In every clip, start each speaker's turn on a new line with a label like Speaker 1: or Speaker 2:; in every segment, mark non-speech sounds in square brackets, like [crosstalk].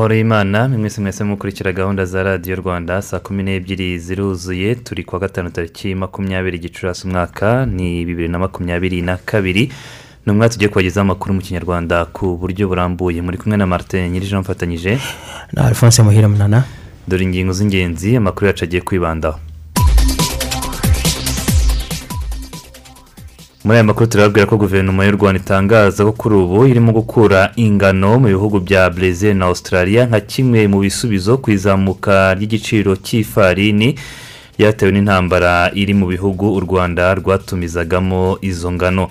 Speaker 1: Amahoro y'imana mwese mwese mukurikira gahunda za radiyo rwanda saa kumi n'ebyiri ziruzuye turi kuwa gatanu tariki makumyabiri gicurasi umwaka ni bibiri na makumyabiri na kabiri. Ni umwaka tugiye kubagezaho amakuru mu kinyarwanda ku buryo burambuye. Muri kumwe na martin nyirije mfatanyije
Speaker 2: na alphonse muhire munana.
Speaker 1: Dore ingingo z'ingenzi amakuru yacu agiye kwibandaho. Muri aya makuru turababwira ko guverinoma y'u rwanda itangaza ko kuri ubu irimo gukura ingano mu bihugu bya brezil na australia nka kimwe mu bisubizo ku izamuka ry'igiciro cy'ifarini ryatewe n'intambara iri mu bihugu u rwanda rwatumizagamo izo ngano.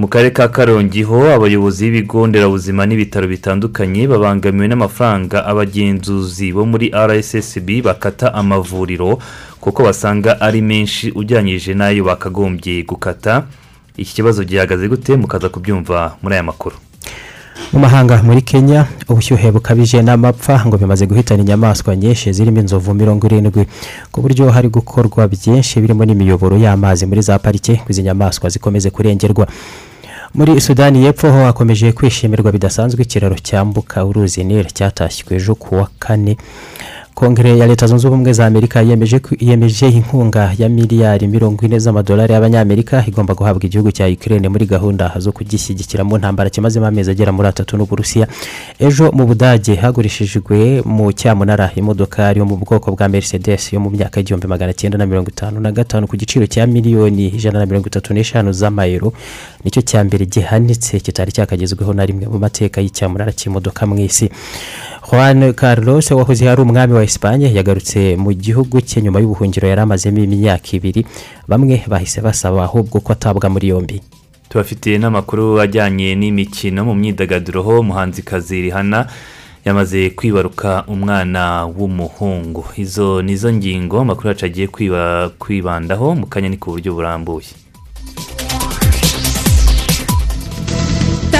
Speaker 1: Mu karere ka karongi ho abayobozi b'ibigo nderabuzima n'ibitaro bitandukanye babangamiwe n'amafaranga abagenzuzi bo muri rssb bakata amavuriro kuko basanga ari menshi ugereranyije n'ayo bakagombye gukata. Iki kibazo gihagaze gute? Mukaza kubyumva muri aya makuru.
Speaker 2: Mu mahanga muri kenya ubushyuhe bukabije n'amapfa ngo bimaze guhitana inyamaswa nyinshi zirimo inzovu mirongo irindwi. Ku buryo hari gukorwa byinshi birimo n'imiyoboro y'amazi muri za parike ngo izi nyamaswa zikomeze kurengerwa. Muri sudani y'epfo ho hakomeje kwishimirwa bidasanzwe ikiraro cyambuka uruzi nile cyatashywe ejo ku wa kane. Kongere ya leta zunze ubumwe za amerika yemeje inkunga ya miliyari mirongo ine z'amadolari y'abanyamerika igomba guhabwa igihugu cya ukraine muri gahunda zo kugishyigikira mu ntambara kimazemo amezi agera muri atatu n'uburusiya. Ejo mu budage hagurishijwe mu cyamunara imodoka yo mu bwoko bwa mercedes yo mu myaka y'igihumbi magana cyenda na mirongo itanu na gatanu ku giciro cya miliyoni ijana na mirongo itatu n'eshanu z'amayero. Nicyo cya mbere gihanitse kitari cyakagezweho na rimwe mu mateka y'icyamunara cy'imodoka mu isi. Juan carlos wahoze ari umwami wa esipanye yagarutse mu gihugu cye nyuma y'ubuhungiro yari amazemo imyaka ibiri. Bamwe bahise basaba ahubwo ko atabwa muri yombi.
Speaker 1: Tubafitiye n'amakuru ajyanye n'imikino mu myidagaduro ho umuhanzikazi rihana yamaze kwibaruka umwana w'umuhungu. Izo ni zo ngingo amakuru yacu agiye kwibandaho mu kanya ni ku buryo burambuye.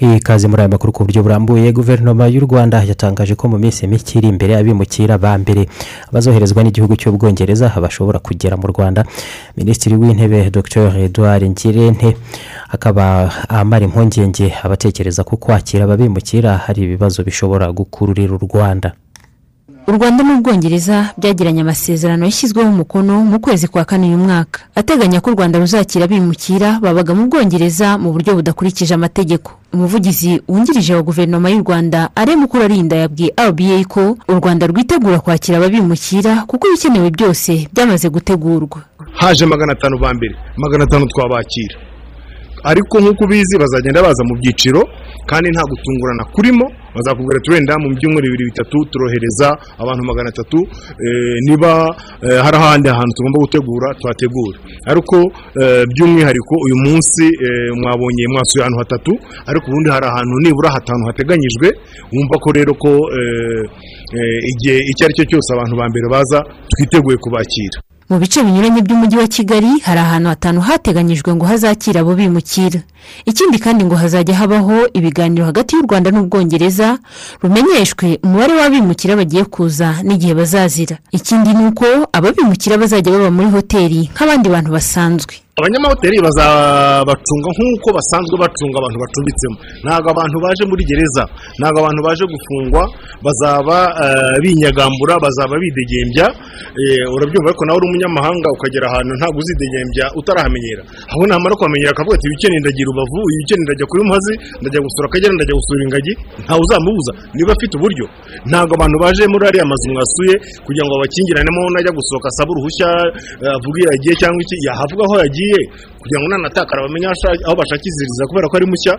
Speaker 2: Ikaze muri aya makuru ku buryo burambuye guverinoma y'u rwanda yatangaje ko mu minsi mike iri imbere abimukira ba mbere. Bazoherezwa n'igihugu cy'ubwongereza bashobora kugera mu rwanda. Minisitiri w'intebe dr. Edouard ngirente akaba amara impungenge abatekereza ko kwakira ababimukira hari ibibazo bishobora gukururira u rwanda.
Speaker 3: U rwanda n'ubwongereza byagiranye amasezerano yashyizweho umukono mu kwezi kwa kane uyu mwaka. Ateganya ko u rwanda ruzakira abimukira babaga mu bwongereza mu buryo budakurikije amategeko. Umuvugizi wungirije wa guverinoma y'u rwanda aremukuru arinda yabwiye rba ko u rwanda rwitegura kwakira ababimukira kuko ibikenewe byose byamaze gutegurwa.
Speaker 4: Haje magana atanu ba mbere magana atanu twabakira. Ariko nk'uko ubizi bazagenda baza mu byiciro kandi nta gutungurana kurimo. Bazakubwira ati wenda mu byumweru bibiri bitatu turohereza abantu magana atatu niba hari ahandi hantu tugomba gutegura tuhategura ariko by'umwihariko uyu munsi mwabonye mwasuye ahantu hatatu ariko ubundi hari ahantu nibura hatanu hateganyijwe wumva ko rero ko igihe icyo ari cyo cyose abantu ba mbere baza twiteguye kubakira.
Speaker 3: Mu bice binyuranye by'umujyi wa kigali hari ahantu hatanu hateganyijwe ngo hazakire abo bimukira. Ikindi kandi ngo hazajya habaho ibiganiro hagati y'u rwanda n'ubwongereza rumenyeshwe umubare w'abimukira bagiye kuza n'igihe bazazira. Ikindi ni uko ababimukira bazajya baba muri hoteli nk'abandi bantu basanzwe.
Speaker 4: Abanyamahoteli bazabacunga nk'uko basanzwe bacunga abantu bacumbitsemo. Ntabwo abantu baje muri gereza ntabwo abantu baje gufungwa bazaba binyagambura bazaba bidegembya. Urabyumva ariko nawe uri umunyamahanga ukagera ahantu ntabwo uzidegembya utarahamenyera. Aho namara kuhamenyera akavuga ati ibikeneye ndagira urubavu ibikeneye ndajya kuri muhazi ndajya gusura akagera ndajya gusura ingagi. Ntawe uzamubuza. Niba afite uburyo. Ntabwo abantu baje muri ariya mazu mwasuye kugira ngo babakingiranemo najya gusohoka asaba uruhushya avuge yagiye cyangwa iki. Yahavuga aho yagiye agiye kugira ngo nanatakara bamenye aho asha- aho bashakishiriza kubera ko ari mushya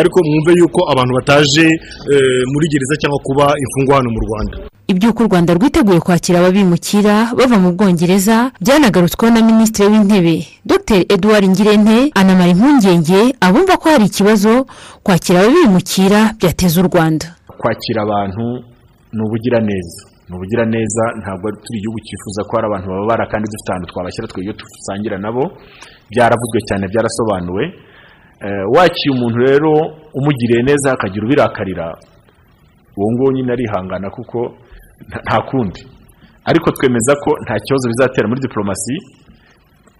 Speaker 4: ariko mwumve yuko abantu bataje eh, muri gereza cyangwa kuba imfungwa hano mu rwanda.
Speaker 3: Iby'uko u rwanda rwiteguye kwakira ababimukira bava mu bwongereza byanagarutsweho na minisitiri w'intebe dr. Edouard ngirente anamara impungenge abumva ko hari ikibazo kwakira ababimukira byateza u rwanda.
Speaker 5: Kwakira abantu ni ubugiraneza. Ni ubugiraneza ntabwo turi igihugu cyifuza ko hari abantu bababara kandi dufite ahantu twabashyira twe iyo dusangira nabo. Byaravuzwe cyane byarasobanuwe. Eh, wakiye umuntu rero umugiriye neza akagira ubirakarira uwo nguwo nyine arihangana kuko nta- kundi. Ariko twemeza ko nta kibazo bizatera muri diporomasi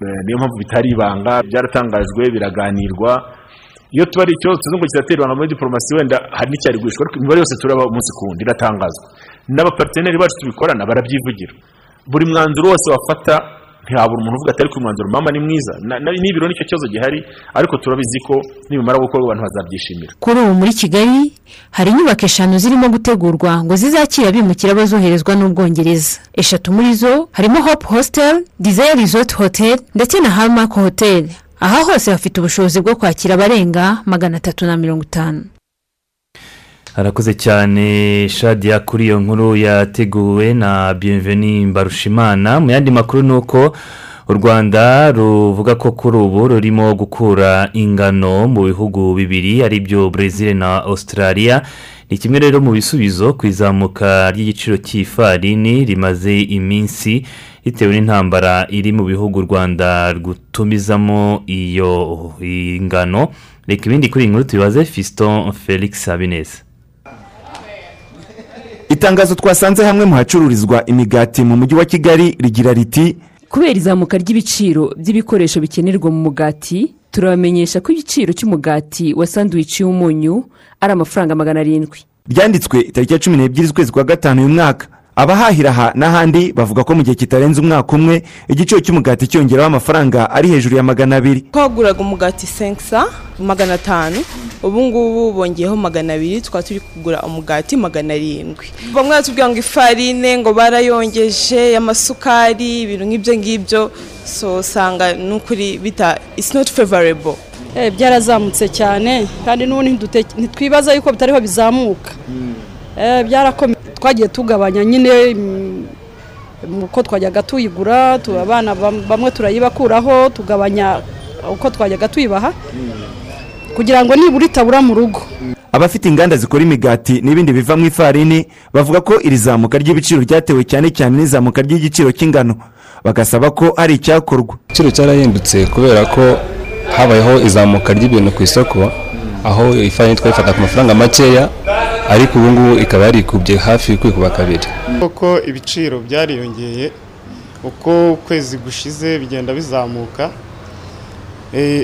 Speaker 5: Eh, niyo mpamvu bitari ibanga byaratangajwe biraganirwa. Iyo tuba ari ikibazo kiratera ibanga muri diporomasi wenda hari n'icyari guhishwa ariko imibare yose turaba umunsi ku wundi iratangazwa. N'abaparteneri bacu tubikorana barabyivugira. Buri mwanzuro wose wafata ntihabura umuntu uvuga ati ariko uyu mwanzuro. Mama ni mwiza. N'ibiro ni cyo kibazo gihari ariko turabizi ko nibimara gukorwa abantu bazabyishimira.
Speaker 3: Kuri ubu muri kigali hari inyubako eshanu zirimo gutegurwa ngo zizakire abimukira bazoherezwa n'ubwongereza. Eshatu muri zo harimo hope hostel desire resort hotel ndetse na harmark hotel. Aha hose hafite ubushobozi bwo kwakira abarenga magana atatu na mirongo itanu.
Speaker 1: Harakoze cyane shadiya kuri iyo nkuru yateguwe na bienveni mbarushimana. Mu yandi makuru ni uko u rwanda ruvuga ko kuri ubu rurimo gukura ingano mu bihugu bibiri ari byo brezil na australia. Ni kimwe rero mu bisubizo ku izamuka ry'igiciro cy'ifarini rimaze iminsi bitewe n'intambara iri mu bihugu u rwanda rutumizamo iyo ingano. Reka ibindi kuri iyi nkuru tubibaze fiston felix habineza.
Speaker 6: Itangazo twasanze hamwe mu hacururizwa imigati mu mujyi wa kigali rigira riti
Speaker 7: kubera izamuka ry'ibiciro by'ibikoresho bikenerwa mu mugati turabamenyesha ko igiciro cy'umugati wa sanduwici y'umunyu ari amafaranga magana arindwi.
Speaker 6: Ryanditswe itariki ya cumi n'ebyiri z'ukwezi kwa gatanu uyu mwaka. Abahahira aha n'ahandi bavuga ko mu gihe kitarenze umwaka umwe igiciro cy'umugati cyongeraho amafaranga ari hejuru ya magana abiri.
Speaker 8: Twaguraga umugati senkisa magana atanu ubu ngubu bongeyeho magana abiri tukaba turi kugura umugati magana arindwi. Bamwe batubwira ngo ifarine ngo barayongeje amasukari ibintu nk'ibyo ngibyo so usanga ni ukuri bita isi noti fevarebo
Speaker 9: byarazamutse cyane kandi n'ubundi ntitwibaza yuko bitariho bizamuka. Byarakomeye twagiye tugabanya nyine uko twajyaga tuyigura abana bamwe turayibakuraho tugabanya uko twajyaga tuyibaha kugira ngo nibura itabura mu rugo.
Speaker 6: Abafite inganda zikora imigati n'ibindi biva mu ifarini bavuga ko iri zamuka ry'ibiciro ryatewe cyane cyane n'izamuka ry'igiciro cy'ingano. Bagasaba ko hari icyakorwa.
Speaker 10: Igiciro cyarahindutse kubera ko habayeho izamuka ry'ibintu ku isoko aho ifarini twayifata ku mafaranga makeya ariko ubu ngubu ikaba yarikubye hafi kwikuba kabiri.
Speaker 11: Kuko ibiciro byariyongeye uko ukwezi gushize bigenda bizamuka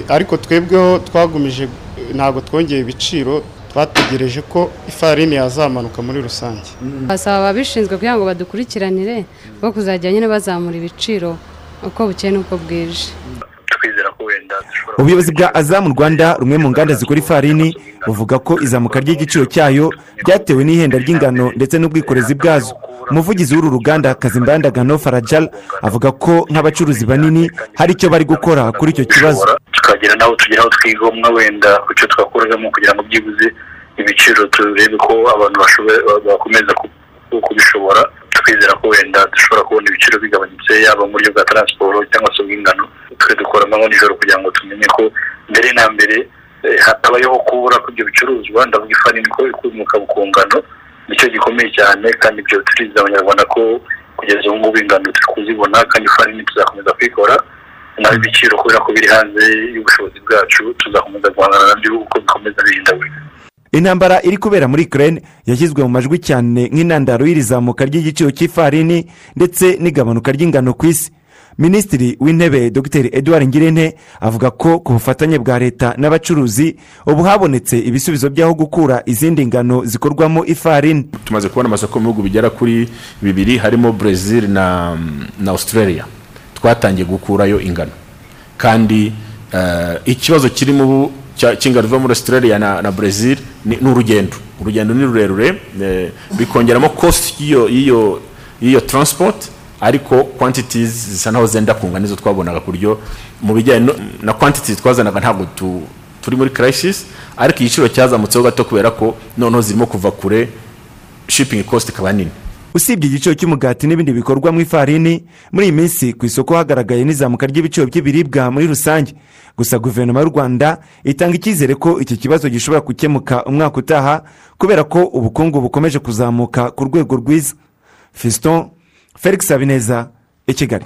Speaker 11: ariko twebweho twagumije ntabwo twongeye ibiciro twategereje ko ifarini yazamanuka muri rusange.
Speaker 12: Basaba ababishinzwe kugira ngo badukurikiranire bo kuzajya nyine bazamura ibiciro uko bukeye n'uko bwije.
Speaker 6: Ubuyobozi bwa azamu rwanda rumwe mu nganda zikora ifarini buvuga ko izamuka ry'igiciro cyayo ryatewe n'ihenda ry'ingano ndetse n'ubwikorezi bwazo. Umuvugizi w'uru ruganda kazimbandagano farajal avuga ko nk'abacuruzi banini hari icyo bari gukora kuri icyo kibazo.
Speaker 13: Tukagira n'aho tugera aho twigomwa wenda ku cyo twakoragamo kugira ngo byibuze ibiciro turebe ko abantu bakomeza kubishobora. Twizera ko wenda dushobora kubona ibiciro bigabanyutse yaba mu buryo bwa taransiporo cyangwa se ubw'ingano twe dukora amanywa nijoro kugira ngo tumenye ko mbere na mbere hatabayeho kubura kw'ibyo bicuruzwa. Ndavuga ifarini ko ikomoka ku ngano ni cyo gikomeye cyane kandi ibyo turiza abanyarwanda ko kugeza ubu ngubu ingano turi kuzibona kandi ifarini tuzakomeza kuyikora naho ibiciro kubera ko biri hanze y'ubushobozi bwacu tuzakomeza guhangana na byo uko bikomeza bihindagurika
Speaker 6: intambara iri kubera muri ukraine yashyizwe mu majwi cyane nk'intandaro y'iri zamuka ry'igiciro cy'ifarini ndetse n'igabanuka ry'ingano ku isi. Minisitiri w'intebe dr. Edouard ngirente avuga ko ku bufatanye bwa leta n'abacuruzi ubu habonetse ibisubizo by'aho gukura izindi ngano zikorwamo ifarini.
Speaker 5: Tumaze kubona amasoko mu bihugu bigera kuri bibiri harimo brezil na na australia. Twatangiye gukurayo ingano. Kandi ikibazo kirimo ubu cy'ingano iva muri australia na, na brezil ni urugendo urugendo ni rurerure bikongeramo cost y'iyo y'iyo transport ariko quantities zisa naho zenda kunga nizo twabonaga ku buryo mu bijyanye na quantities twazanaga ntabwo tu- turi muri crisis ariko igiciro cyazamutseho gato kubera ko noneho zirimo kuva kure shipping cost ikaba nini.
Speaker 6: Usibye igiciro cy'umugati n'ibindi bikorwa mu ifarini muri iyi minsi ku isoko hagaragaye n'izamuka ry'ibiciro by'ibiribwa muri rusange. Gusa guverinoma y'u rwanda itanga icyizere ko iki kibazo gishobora gukemuka umwaka utaha kubera ko ubukungu bukomeje kuzamuka ku rwego rwiza. Fiston felix habineza i kigali.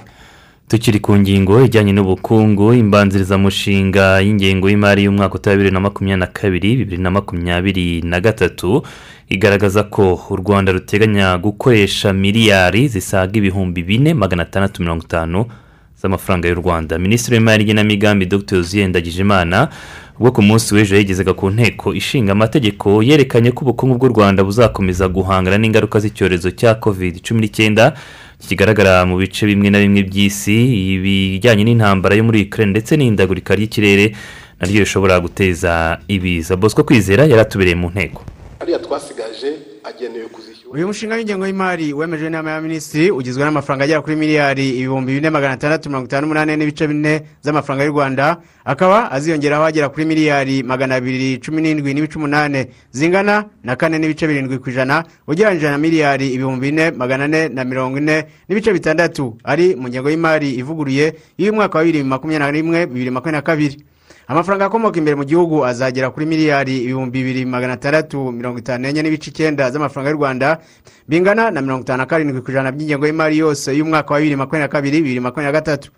Speaker 1: Tukiri ku ngingo ijyanye n'ubukungu imbanzirizamushinga y'ingengo y'imari y'umwaka utaha bibiri na makumyabiri na kabiri bibiri na makumyabiri na gatatu igaragaza ko u rwanda ruteganya gukoresha miliyari zisaga ibihumbi bine magana atandatu mirongo itanu z'amafaranga y'u rwanda. Minisitiri w'imari n'igenamigambi dr. Ndagijimana ubwo ku munsi w'ejo yagezaga ku nteko ishinga amategeko yerekanye ko ubukungu bw'u rwanda buzakomeza guhangana n'ingaruka z'icyorezo cya covid cumi n'icyenda kigaragara mu bice bimwe na bimwe by'isi. Ibijyanye n'intambara yo muri ukraine ndetse n'ihindagurika ry'ikirere naryo rishobora guteza ibiza. Bosco kwizera yaratubereye mu nteko.
Speaker 14: Ariya twasigaje agenewe kuzishyura.
Speaker 15: Uyu mushinga w'ingengo y'imari wemejwe n'inama y'abaminisitiri ugizwe n'amafaranga agera kuri miliyari ibihumbi bine magana atandatu mirongo itanu n'umunani n'ibice bine z'amafaranga y'u rwanda akaba aziyongeraho agera kuri miliyari magana abiri cumi n'indwi n'ibice umunani zingana na kane n'ibice birindwi ku ijana ugereranyije na miliyari ibihumbi bine magana ane na mirongo ine n'ibice bitandatu ari mu ngengo y'imari ivuguruye y'umwaka wa bibiri makumyabiri na rimwe bibiri makumyabiri na kabiri. Amafaranga akomoka imbere mu gihugu azagera kuri miliyari ibihumbi bibiri magana atandatu mirongo itanu n'enye n'ibice icyenda z'amafaranga y'u rwanda bingana na mirongo itanu na karindwi ku ijana by'ingengo y'imari yose y'umwaka wa bibiri makumyabiri na kabiri bibiri makumyabiri na gatatu.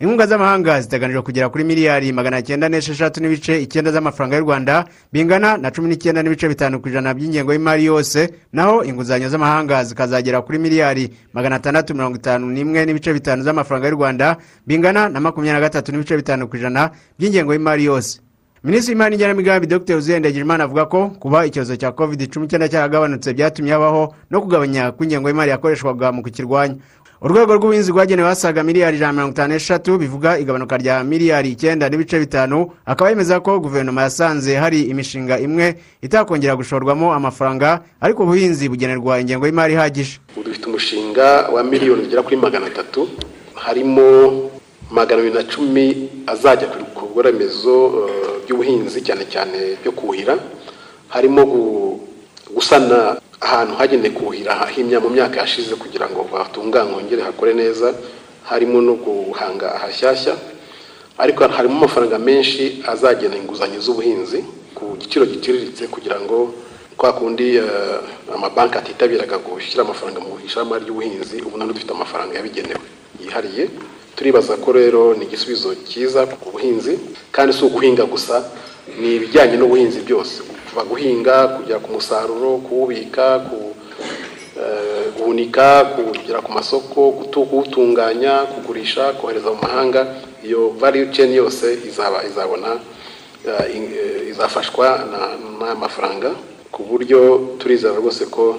Speaker 15: Inkunga z'amahanga ziteganijwe kugera kuri miliyari magana cyenda n'esheshatu n'ibice icyenda z'amafaranga y'u rwanda bingana na cumi n'icyenda n'ibice bitanu ku ijana by'ingengo y'imari yose naho inguzanyo z'amahanga zikazagera kuri miliyari magana atandatu mirongo itanu n'imwe n'ibice bitanu z'amafaranga y'u rwanda bingana na makumyabiri na gatatu n'ibice bitanu ku ijana by'ingengo y'imari yose. Minisitiri w'imari n'igenamigambi dr. Uzendegimana avuga ko kuba icyorezo cya covid cumi n'icyenda cyaragabanutse byatumye habaho no kugabanya kw'ingengo y'imari yakoreshwaga mu kukirwanya. Urwego rw'ubuhinzi rwagenewe hasaga miliyari ijana na mirongo itanu n'eshatu bivuga igabanuka rya miliyari icyenda n'ibice bitanu akaba yemeza ko guverinoma yasanze hari imishinga imwe itakongera gushorwamo amafaranga ariko ubuhinzi bugenerwa ingengo y'imari ihagije.
Speaker 14: Ubu dufite umushinga wa miliyoni zigera kuri magana atatu harimo magana abiri na cumi azajya ku bikorwa remezo eh, by'ubuhinzi cyane cyane byo kuhira harimo gusana ahantu hagenewe kuhira himya mu myaka yashize kugira ngo hatunganywe hongere hakore neza harimo no guhanga ahashyashya ariko harimo amafaranga menshi azagena inguzanyo z'ubuhinzi ku giciro giciriritse kugira ngo kwa kundi eh, amabanki atitabiraga gushyira amafaranga mu ishoramari ry'ubuhinzi ubu none dufite amafaranga yabigenewe. Yihariye turibaza ko rero ni igisubizo cyiza ku buhinzi kandi si uguhinga gusa ni ibijyanye n'ubuhinzi byose. Kuva guhinga kugera ku musaruro kuwubika ku eh, guhunika kugera ku masoko kuwutunganya kugurisha kohereza mu mahanga iyo value chain yose izaba izabona eh, eh, izafashwa na- n'aya mafaranga ku buryo turizera rwose ko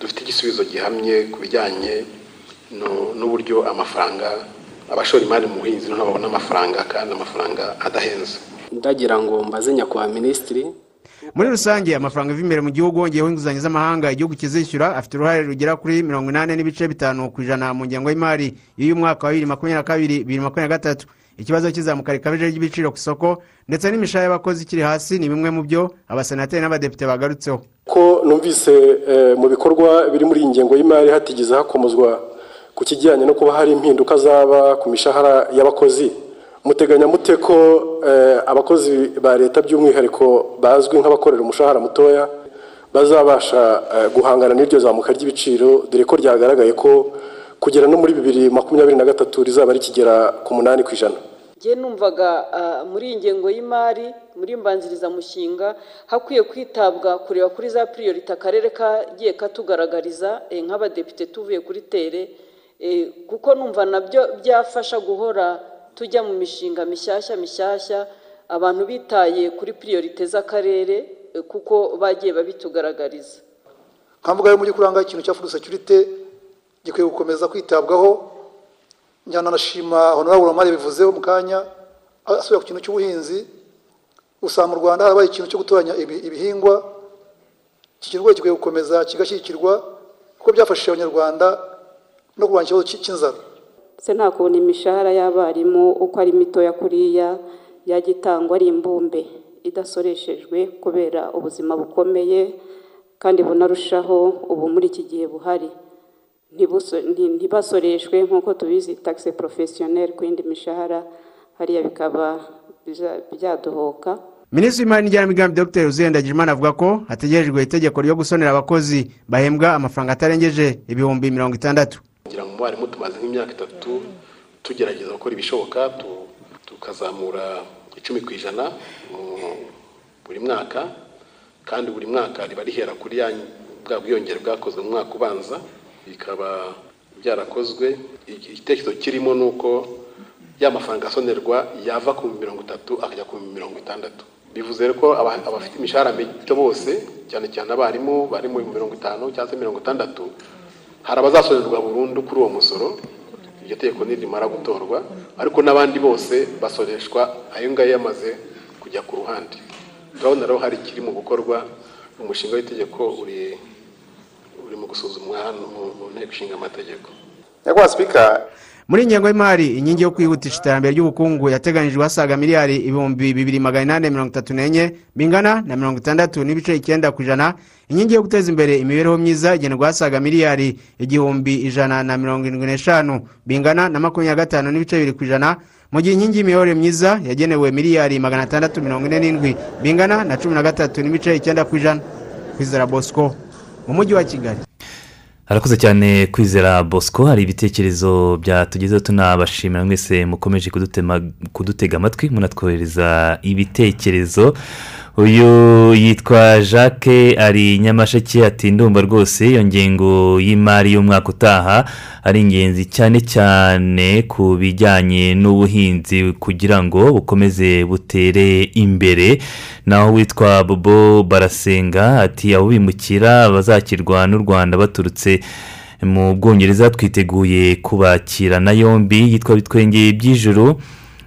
Speaker 14: dufite igisubizo gihamye ku bijyanye n'uburyo amafaranga abashora imari mu buhinzi babona amafaranga kandi amafaranga adahenze.
Speaker 16: Ndagira ngo mbaze nyakubahwa minisitiri.
Speaker 15: Muri rusange amafaranga ava imbere mu gihugu wongeyeho inguzanyo z'amahanga igihugu kizishyura afite uruhare rugera kuri mirongo inani n'ibice bitanu ku ijana mu ngengo y'imari y'uyu mwaka wa bibiri makumyabiri na kabiri bibiri makumyabiri na gatatu. Ikibazo cy'izamuka rikabije ry'ibiciro ku isoko ndetse n'imishahara y'abakozi ikiri hasi ni bimwe mu byo abasenateri n'abadepite bagarutseho.
Speaker 16: Ko numvise eh, mu bikorwa biri muri iyi ngengo y'imari hatigeze hakomozwa ku kijyanye no kuba hari impinduka zaba ku mishahara y'abakozi. Muteganya mute ko eh, abakozi ba leta by'umwihariko bazwi nk'abakorera umushahara mutoya bazabasha eh, guhangana n'iryo zamuka ry'ibiciro dore ko ryagaragaye ko kugera no muri bibiri makumyabiri na gatatu rizaba rikigera ku munani ku ijana.
Speaker 17: Njye numvaga ah, muri iyi ngengo y'imari muri mbanzirizamushinga hakwiye kwitabwa kureba kuri za piriyorite akarere kagiye katugaragariza eh, nk'abadepite tuvuye kuri tere eh, kuko numva na byo byafasha guhora tujya mu mishinga mishyashya mishyashya abantu bitaye kuri piriyorite z'akarere eh, kuko bagiye babitugaragariza.
Speaker 18: Rero mu kuranga ikintu cya fudu sekirite gikwiye gukomeza kwitabwaho. Njyana nashima honorable mari bivuzeho mu kanya asubira ku kintu cy'ubuhinzi. Usanga mu rwanda harabaye ikintu cyo gutoranya ibi- ibihingwa iki rwose gikwiye gukomeza kigashyigikirwa kuko byafashije abanyarwanda no kurwanya ikibazo cy- cy'inzara.
Speaker 19: Se nta kuntu imishahara y'abarimu uko ari mitoya kuriya yajya itangwa ari imbumbe idasoreshejwe kubera ubuzima bukomeye kandi bunarushaho ubu muri iki gihe buhari. Ntibasoreshwe nk'uko tubizi taxe professionnel ku yindi mishahara hariya bikaba bya- byadohoka
Speaker 15: minisitiri w'imari n'igenamigambi dr. Uzendagijimana avuga ko hategerejwe itegeko ryo gusonera abakozi bahembwa amafaranga atarengeje ibihumbi mirongo itandatu.
Speaker 14: Kugira ngo umwarimu tumaze nk'imyaka itatu tugerageza gukora ibishoboka tu- tukazamura icumi ku ijana buri mwaka kandi buri mwaka riba rihera kuri ya bwa bwiyongere bwakozwe mu mwaka ubanza bikaba byarakozwe. Igitekerezo kirimo ni uko ya mafaranga asonerwa yava ku mirongo itatu akajya ku mirongo itandatu. Bivuze ko aba- abafite imishahara mito bose cyane cyane abarimu bari mu mirongo itanu cyangwa se mirongo itandatu hari abazasonerwa burundu kuri uwo musoro. Iryo tegeko nirimara gutorwa ariko n'abandi bose basoreshwa ayo ngayo yamaze kujya ku ruhande. Turabona rero hari ikiri mu gukorwa umushinga w'itegeko uri uri mu gusuzumwa hano mu nteko ishinga amategeko.
Speaker 15: Nyakubahwa sipika muri ingengo y'imari inkingi yo kwihutisha iterambere ry'ubukungu yateganyijwe hasaga miliyari ibihumbi bibiri magana inani mirongo itatu n'enye bingana na mirongo itandatu n'ibice icyenda ku ijana. Inkingi yo guteza imbere imibereho myiza igenerwa hasaga miliyari igihumbi ijana na mirongo irindwi n'eshanu bingana na makumyabiri na gatanu n'ibice bibiri ku ijana. Mu gihe inkingi y'imiyoborere myiza yagenewe miliyari magana atandatu mirongo ine n'indwi bingana na cumi na gatatu n'ibice icyenda ku ijana. Kwizera bosco mu mujyi wa kigali.
Speaker 1: Harakoze cyane kwizera bosco hari ibitekerezo byatugezeho tunabashimira mwese mukomeje kudutega amatwi munatwohereza ibitekerezo. Uyu yitwa jacques ari nyamasheke ati ndumva rwose iyo ngengo y'imari y'umwaka utaha ari ingenzi cyane cyane ku bijyanye n'ubuhinzi kugira ngo bukomeze butere imbere. Naho witwa bobo barasenga ati abo bimukira bazakirwa n'u rwanda baturutse mu bwongereza twiteguye kubakirana yombi yitwa bitwenge by'ijuru.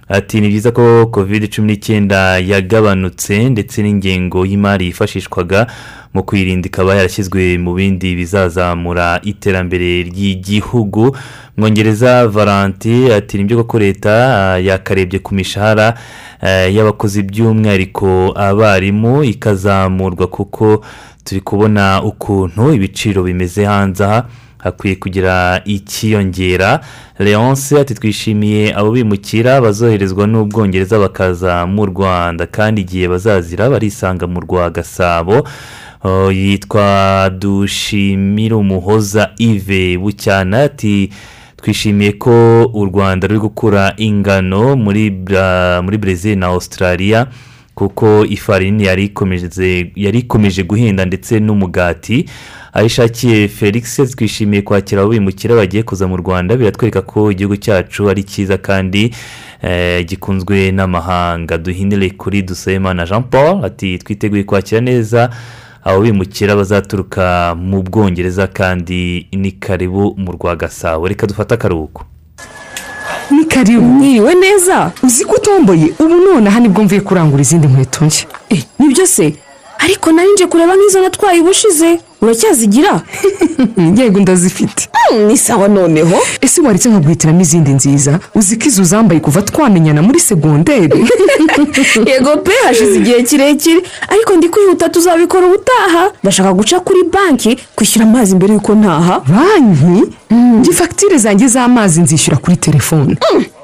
Speaker 1: Ati ni byiza ko covid cumi n'icyenda yagabanutse ndetse n'ingengo y'imari yifashishwaga mu kwirinda ikaba yarashyizwe mu bindi bizazamura iterambere ry'igihugu. Mwongereza valanti ati ni byo koko leta ah, yakarebye ku mishahara eh, y'abakozi by'umwihariko abarimu ikazamurwa kuko turi kubona ukuntu ibiciro bimeze hanze aha. Hakwiye kugira ikiyongera. Leonce ati twishimiye abo bimukira bazoherezwa n'ubwongereza bakaza mu rwanda kandi igihe bazazira barisanga mu rwa gasabo yitwa dushimira umuhoza ive bucyana ati twishimiye ko u rwanda ruri gukura ingano muri brezil na australia kuko ifarini yari ikomeje guhenda ndetse n'umugati. Ayishakiye felix twishimiye kwakira abo bimukira bagiye kuza mu rwanda biratwereka ko igihugu cyacu ari cyiza kandi eh, gikunzwe n'amahanga. Duhinire kuri dusabimana jean paul ati twiteguye kwakira neza abo bimukira bazaturuka mu bwongereza kandi ni karibu mu rwa gasabo. Reka dufate akaruhuko.
Speaker 20: Ni karibu. Mwiriwe neza? Uzi ko utomboye? Ubu nonaha ni bwo mvuye kurangura izindi nkweto nshya. Eh ni byo se? Ariko nari nje kureba nk'izo natwaye ubushize. Uracyazigira? [laughs] Yego ndazifite. Ni sawa noneho. Ese waretse nkaguhitiramo izindi nziza? Uzi ko izo uzambaye kuva twamenyana muri segonderi [laughs]
Speaker 21: yego pe hashize igihe kirekire. Ariko ndi kwihuta tuzabikora ubutaha. Ndashaka guca kuri banki kwishyura amazi mbere y'uko ntaha.
Speaker 20: Banki? Njye fagitire zanjye z'amazi nzishyura kuri telefone.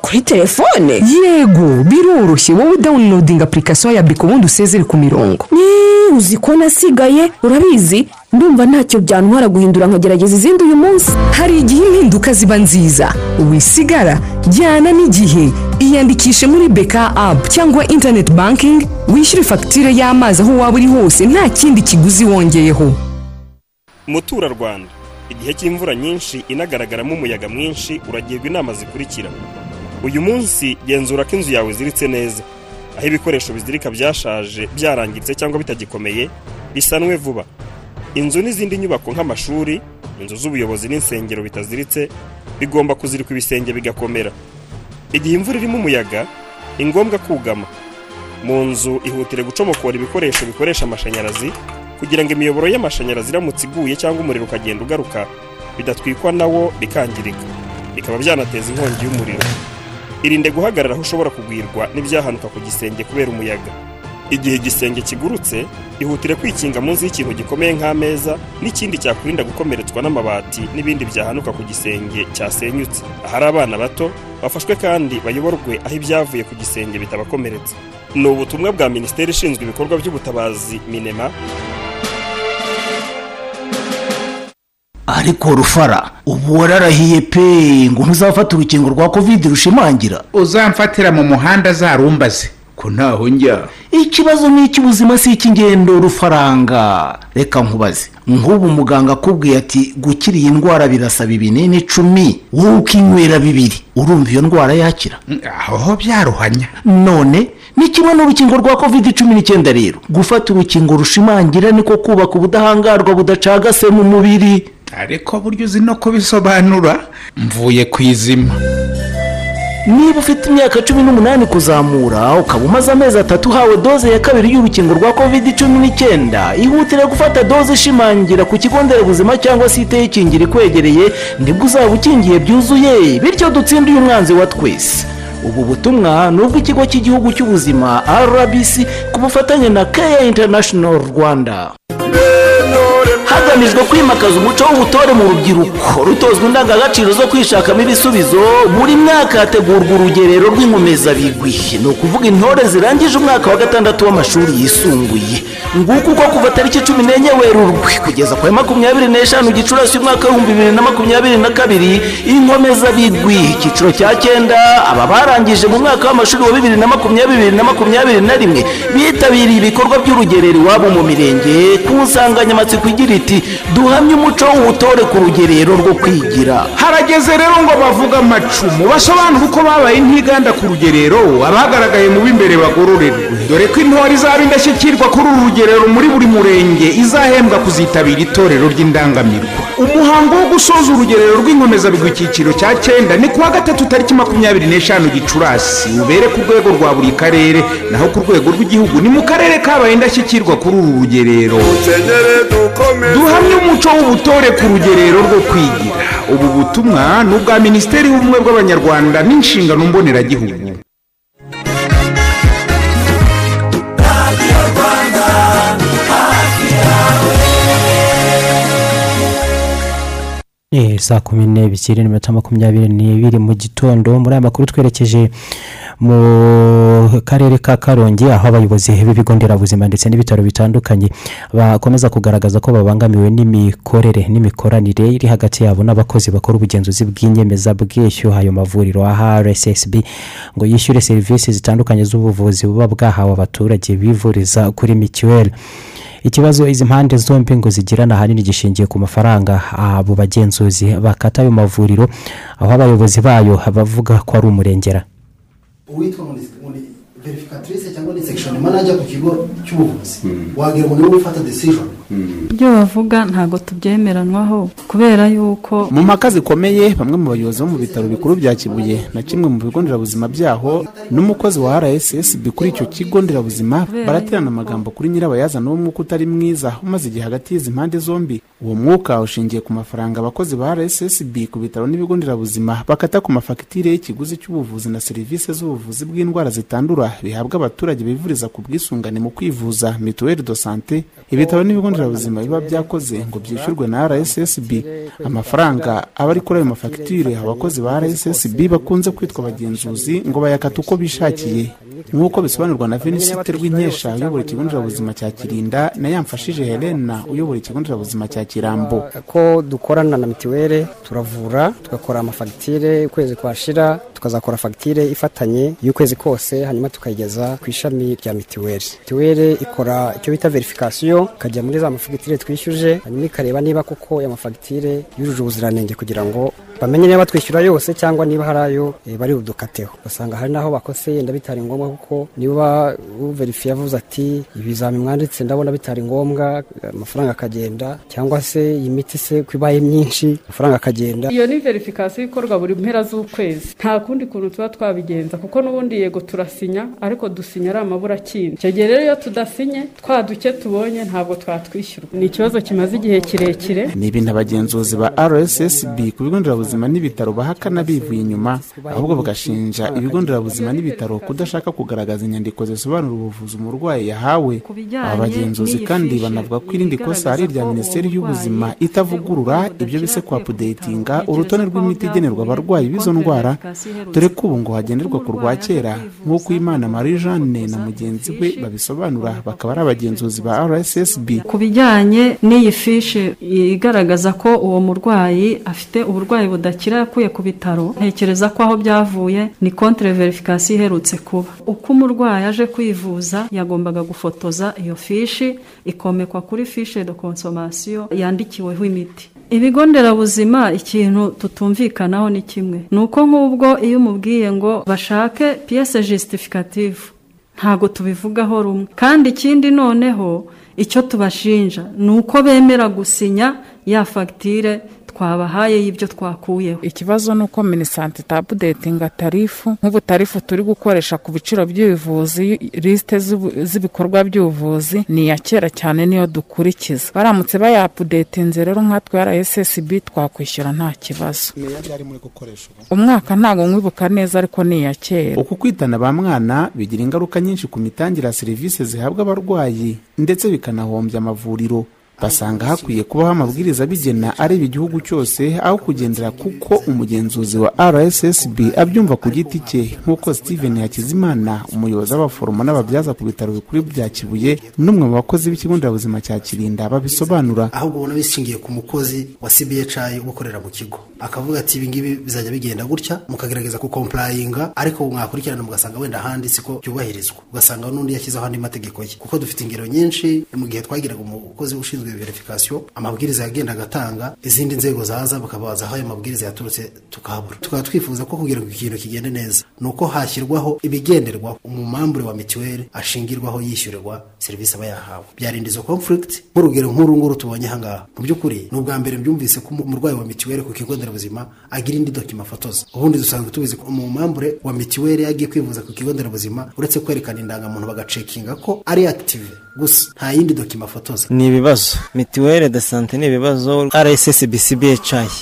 Speaker 21: Kuri telefone?
Speaker 20: Yego biroroshye. Wowe dawunilodinga apurikasiyo ya biko ubundi usezere ku mirongo.
Speaker 21: Uzi ko nasigaye? Urabizi? Ndumva ntacyo byantwara guhindura nkagerageza izindi uyu munsi.
Speaker 20: Hari igihe impinduka ziba nziza. Wisigara jyana n'igihe. Iyandikishe muri beka apu cyangwa interineti bankingi wishyure fagitire y'amazi aho waba uri hose. Nta kindi kiguzi wongeyeho.
Speaker 22: Muturarwanda igihe cy'imvura nyinshi inagaragaramo umuyaga mwinshi uragirwa inama zikurikira. Uyu munsi genzura ko inzu yawe iziritse neza. Aho ibikoresho bizirika byashaje byarangiritse cyangwa bitagikomeye bisanwe vuba. Inzu n'izindi nyubako nk'amashuri inzu z'ubuyobozi n'insengero bitaziritse bigomba kuzirikwa ibisenge bigakomera. Igihe imvura irimo umuyaga ni ngombwa kugama mu nzu ihutire gucomokora ibikoresho bikoresha amashanyarazi kugira ngo imiyoboro y'amashanyarazi iramutse iguye cyangwa umuriro ukagenda ugaruka bidatwikwa nawo bikangirika. Bikaba byanateza inkongi y'umuriro. Irinde guhagarara aho ushobora kugwirwa n'ibyahanuka ku gisenge kubera umuyaga. Igihe igisenge kigurutse ihutire kwikinga munsi y'ikintu gikomeye nk'ameza n'ikindi cyakurinda gukomeretswa n'amabati n'ibindi byahanuka ku gisenge cyasenyutse. Ahari abana bato bafashwe kandi bayoborwe aho ibyavuye ku gisenge bitabakomeretsa ni ubutumwa bwa minisiteri ishinzwe ibikorwa by'ubutabazi minema.
Speaker 23: Ariko rufara ubu wararahiye pe ngo ntuzafate urukingo rwa kovide rushimangira.
Speaker 24: Uzamfatira mu muhanda zarumbaze ko ntaho njya.
Speaker 23: Ikibazo ni icy'ubuzima si icy'ingendo rufaranga. Reka nkubaze. Nk'ubu muganga akubwiye ati gukira iyi ndwara birasaba ibinini icumi wowe ukinywera bibiri urumva iyo ndwara yakira.
Speaker 24: Aho byaruhanya.
Speaker 23: None ni kimwe n'urukingo rwa kovide cumi n'icyenda rero. Gufata urukingo rushimangira niko kubaka ubudahangarwa budacagase mu mubiri.
Speaker 24: Ariko buryo uzi no kubisobanura mvuye ku izima.
Speaker 23: Niba ufite imyaka cumi n'umunani kuzamura ukaba umaze amezi atatu uhawe doze ya kabiri y'urukingo rwa kovide cumi n'icyenda ihutire gufata doze ishimangira ku kigo nderabuzima cyangwa se iteyikingira ikwegereye ni bwo uzaba ukingiye byuzuye. Bityo dutsinde uyu mwanzi wa twese. Ubu butumwa ni ubw'ikigo cy'igihugu cy'ubuzima rbc ku bufatanye na keya international rwanda. Hagamijwe kwimakaza umuco w'ubutore mu rubyiruko. Rutozwa indangagaciro zo kwishakamo ibisubizo buri mwaka hategurwa urugerero rw'inkomezabigwi. Ni ukuvuga intore zirangije umwaka wa gatandatu w'amashuri yisumbuye. Nguko uko kuva tariki cumi n'enye werurwe kugeza ku ya makumyabiri n'eshanu gicurasi umwaka w'ibihumbi bibiri na makumyabiri na kabiri inkomezabigwi. Icyiciro cya cyenda aba barangije mu mwaka w'amashuri wa bibiri na makumyabiri na makumyabiri na rimwe bitabiriye ibikorwa by'urugerero iwabo mu mirenge. Ku nsanganyamatsiko igira iti duhamye umuco w'ubutore ku rugerero rwo kwigira.
Speaker 24: Harageze rero ngo bavuge amacumu basobanure uko babaye ntiganda ku rugerero abagaragaye mu b'imbere bagororerwe dore ko intore izaba indashyikirwa kuri uru rugerero muri buri murenge izahembwa kuzitabira itorero ry'indangamirwa. Umuhango wo gusoza urugerero rw'inkomezabigwi icyiciro cya cyenda ni kuwa gatatu tariki makumyabiri n'eshanu gicurasi. Ubere ku rwego rwa buri karere naho ku rwego rw'igihugu ni mu karere kabaye indashyikirwa kuri uru rugerero. Duhamye umuco w'ubutore ku rugerero rwo kwigira. Ubu butumwa ni ubwa minisiteri y'ubumwe bw'abanyarwanda n'inshingano mboneragihugu
Speaker 2: saa kumi n'ebyiri n'iminota makumyabiri n'ibiri mu gitondo. Muri aya makuru twerekeje mu karere ka karongi aho abayobozi b'ibigo nderabuzima ndetse n'ibitaro bitandukanye bakomeza kugaragaza ko babangamiwe n'imikorere n'imikoranire iri hagati yabo n'abakozi bakora ubugenzuzi bw'inyemezabwishyu. Ayo mavuriro aha rssb ngo yishyure serivisi zitandukanye z'ubuvuzi buba bwahawe abaturage bivuriza kuri mituweli ikibazo izi mpande zombi ngo zigirana ahanini gishingiye ku mafaranga abo bagenzuzi bakata ayo mavuriro aho abayobozi bayo bavuga ko ari umurengera.
Speaker 25: Uwitwa muri verifikatirise cyangwa ni sekishoni manajya ku kigo cy'ubuvuzi. Wagira ngo ni we ufata desijoni
Speaker 26: ibyo bavuga ntabwo tubyemeranwaho kubera yuko
Speaker 24: mu mpaka zikomeye bamwe mu bayobozi bo mu bitaro bikuru bya kibuye na kimwe mu bigo nderabuzima byaho n'umukozi wa rssb kuri icyo kigo nderabuzima baraterana amagambo kuri nyirabayazana w'umwuka utari mwiza umaze igihe hagati y'izi mpande zombi. Uwo mwuka ushingiye ku mafaranga abakozi ba rssb ku bitaro n'ibigo nderabuzima bakata ku mafagitire y'ikiguzi cy'ubuvuzi na serivisi z'ubuvuzi bw'indwara zitandura bihabwa abaturage bivuriza ku bwisungane mu kwivuza. Mituweli do sante ibitaro n'ibigo nderabuzima biba byakoze ngo byishyurwe na rssb amafaranga aba ari kuri ayo mafagitire abakozi ba rssb bakunze kwitwa abagenzuzi ngo bayakata uko bishakiye. Nk'uko bisobanurwa na venisite rw'inkesha uyobora ikigo nderabuzima cya kirinda na yamfashije helena uyobora ikigo nderabuzima cya kirambo.
Speaker 27: Ko dukorana na mituweli turavura tugakora amafagitire ukwezi kwashira tukazakora fagitire ifatanye y'ukwezi kose hanyuma tukayigeza ku ishami rya mituweli mituweli ikora icyo bita verifikasiyo ikajya muri za mafagitire twishyuje hanyuma ikareba niba koko aya mafagitire yujuje ubuziranenge kugira ngo bamenye niba batwishyura yose cyangwa niba hari ayo eh, bari budukateho ugasanga hari n'aho bakose yenda bitari ngombwa kuko niba uverifiye avuze ati ibizami mwanditse ndabona bitari ngombwa amafaranga akagenda. Cyangwa se iyi miti se ko ibaye myinshi amafaranga akagenda.
Speaker 26: Iyo ni verifikasiyo ikorwa buri mpera z'ukwezi. Nta kundi kuntu tuba twabigenza kuko n'ubundi yego turasinya ariko dusinya ari amaburakindi icyo gihe rero iyo tudasinye twa duke tubonye ntabwo twatwishyurwa. Ni ikibazo kimaze igihe kirekire.
Speaker 24: Ni ibintu abagenzuzi ba rssb ku bigo nderabuzima n'ibitaro bahakana bivuye inyuma ahubwo bagashinja ibigo nderabuzima n'ibitaro kudashaka kugaragaza inyandiko zisobanura ubuvuzi umurwayi yahawe. Aba bagenzuzi kandi banavuga ko irindi kosa ari irya minisiteri y'ubuzima itavugurura ibyo bise kwapudetinga urutonde rw'imiti igenerwa abarwayi b'izo ndwara. dore ko ubu ngo hagenderwa ku rwa kera nk'uko imana marie jeanne na mugenzi we babisobanura bakaba ari abagenzuzi ba rssb
Speaker 26: ku bijyanye n'iyi fishi igaragaza ko uwo murwayi afite uburwayi budakira yakuye ku bitaro ntekereza ko aho byavuye ni kontere verifikasiyo iherutse kuba. Uko umurwayi aje kwivuza yagombaga gufotoza iyo fishi ikomekwa kuri fishe de konsomasiyo yandikiweho imiti. Ibigo nderabuzima ikintu tutumvikanaho ni kimwe. Ni uko nk'ubwo iyo umubwiye ngo bashake piyese jisitifikative ntabwo tubivugaho rumwe. Kandi ikindi noneho icyo tubashinja ni uko bemera gusinya ya fagitire twabahaye y'ibyo twakuyeho.
Speaker 28: Ikibazo ni uko minisante itabudetinga tarifu nk'ubu tarifu turi gukoresha ku biciro by'ubuvuzi lisite z'ibikorwa by'ubuvuzi ni iya kera cyane niyo dukurikiza. Baramutse bayapudetinze rero nkatwe rssb twakwishyura nta kibazo. Umwaka ntabwo mwibuka neza ariko ni iya kera.
Speaker 24: Uku kwitana ba mwana bigira ingaruka nyinshi ku mitangire ya serivisi zihabwa abarwayi ndetse bikanahombya amavuriro. Basanga hakwiye kubaho amabwiriza abigena areba igihugu cyose aho kugendera kuko umugenzuzi wa rssb abyumva ku giti cye. Nk'uko steven hakizimana umuyobozi w'abaforomo n'ababyaza ku bitaro bikuru bya kibuye n'umwe mu bakozi b'ikigo nderabuzima cya kirinda babisobanura.
Speaker 25: Ahubwo ubona bishingiye ku mukozi wa cbhi ukorera mu kigo. Akavuga ati ibingibi bizajya bigenda gutya mukagerageza kukomparayinga ariko mwakurikirana mugasanga wenda ahandi siko byubahirizwa ugasanga n'undi yashyizeho andi mategeko ye. Kuko dufite ingero nyinshi mu gihe twagiraga umukozi ushinzwe verifikasiyo amabwiriza yagendaga atanga izindi nzego zaza bakabaza aho ayo mabwiriza yaturutse tukahabura tukaba twifuza ko kugira ngo ikintu kigende neza. Ni uko hashyirwaho ibigenderwaho umumambure wa mituweli ashingirwaho yishyurirwa serivisi aba yahawe. Byarinda izo conflict nk'urugero nk'uru nguru tubonye ahangaha mu by'ukuri ni ubwa mbere byumvise ko umurwayi wa mituweli ku kigo nderabuzima agira indi dokima afotoza ubundi dusanzwe tubizi ko umumambure wa mituweli yagiye kwivuza ku kigo nderabuzima uretse kwerekana indangamuntu bagacekinga ko ari active. Gusa nta yindi dokima afotoza
Speaker 29: ni ibibazo. Mituweli de sante ni ibibazo. Rssbcbhi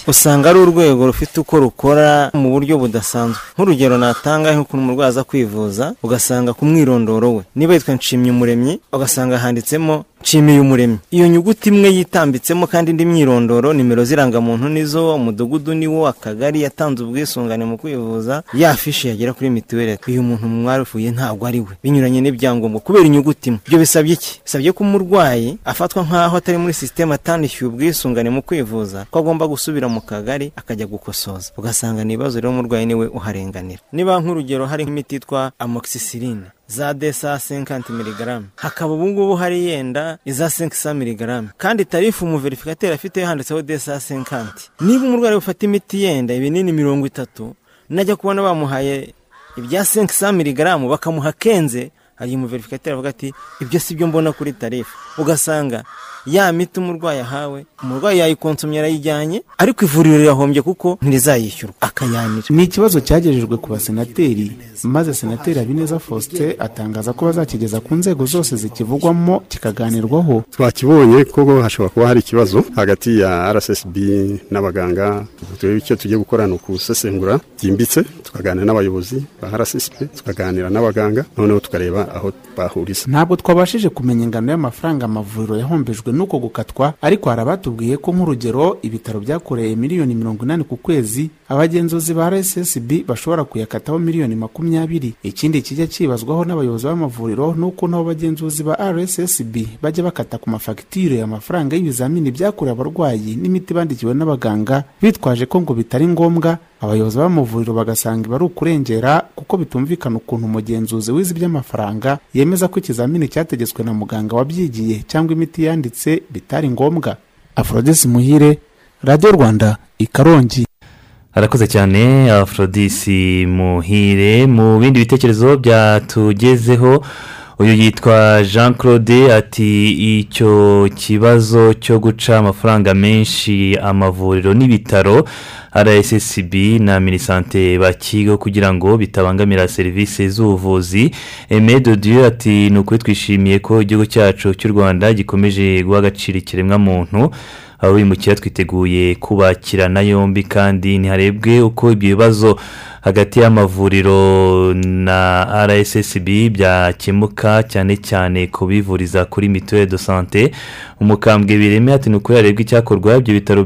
Speaker 29: usanga ari urwego rufite uko rukora mu buryo budasanzwe. Nk'urugero natanga nk'ukuntu umurwayi aza kwivuza ugasanga ku mwirondoro we. Niba yitwa nshimye umuremyi ugasanga handitsemo nshimiye umuremyi. Iyo nyuguti imwe yitambitsemo kandi indi myirondoro nimero z'irangamuntu nizo umudugudu niwo akagari yatanze ubwisungane mu kwivuza. Ya fishi yagera kuri mituweli. Uyu muntu mwarufuye ntabwo ari we. Binyuranye n'ibyangombwa kubera inyuguti imwe. Ibyo bisabye iki? Bisabye ko umurwayi afatwa nk'aho atari muri sisiteme atanishyuye ubwisungane mu kwivuza ko agomba gusubira mu kagari akajya gukosoza. Ugasanga ni ibibazo rero umurwayi ni we uharenganira. Niba nk'urugero hari nk'imiti yitwa amoxicilline za desa senkanti miligaramu hakaba ubu ngubu hari yenda iza senkisa miligaramu kandi tarifu umuverifikateri afite handitseho desa senkanti niba umurwayi bufata imiti yenda ibinini mirongo itatu najya kubona bamuhaye ibya senkisa miligaramu bakamuha kenze. Hari umuverifikateri avuga ati ibyo si byo mbona kuri tarifu. Ugasanga ya miti umurwayi ahawe umurwayi yayikonsomye arayijyanye ariko ivuriro rirahombye kuko ntirizayishyurwa. Akayanira.
Speaker 24: Ni ikibazo cyagejejwe ku basenateri maze senateri habineza faustin atangaza ko bazakigeza ku nzego zose zikivugwamo kikaganirwaho.
Speaker 30: Twakibonye koko hashobora kuba hari ikibazo hagati ya rssb n'abaganga. Icyo tugiye gukora ni ukusesengura byimbitse tukaganira n'abayobozi ba rssb tukaganira n'abaganga noneho tukareba aho bahuriza.
Speaker 24: Ntabwo twabashije kumenya ingano y'amafaranga amavuriro yahombejwe n'uko gukatwa ariko hari abatubwiye ko nk'urugero ibitaro byakoreye miliyoni mirongo inani ku kwezi abagenzuzi ba rssb bashobora kuyakataho miliyoni makumyabiri. Ikindi kijya kibazwaho n'abayobozi b'amavuriro ni uko nabo bagenzuzi ba rssb bajya bakata ku mafagitire amafaranga y'ibizamini byakorewe abarwayi n'imiti bandikiwe n'abaganga bitwaje ko ngo bitari ngombwa. Abayobozi b'amavuriro bagasanga iba ari ukurengera kuko bitumvikana ukuntu umugenzuzi wize iby'amafaranga yemeza ko ikizamini cyategetswe na muganga wabyigiye cyangwa imiti yanditse. Bitari ngombwa. Aforodesi muhire radiyo rwanda i karongi.
Speaker 1: Cyane afrodisi muhire. Mu bindi bitekerezo byatugezeho uyu yitwa jean claude ati icyo kibazo cyo guca amafaranga menshi amavuriro n'ibitaro rssb na minisante bakigo kugira ngo bitabangamira serivisi z'ubuvuzi. Emedodiyo ati ni ukuri twishimiye ko igihugu cyacu cy'u rwanda gikomeje guha agaciro ikiremwamuntu. Abimukira twiteguye kubakirana yombi kandi ntiharebwe uko ibyo bibazo hagati y'amavuriro na rssb byakemuka cyane cyane ku bivuriza kuri mituweli do sante umukambwe bireme ati ni ukuri harebwe icyakorwa ibyo bitaro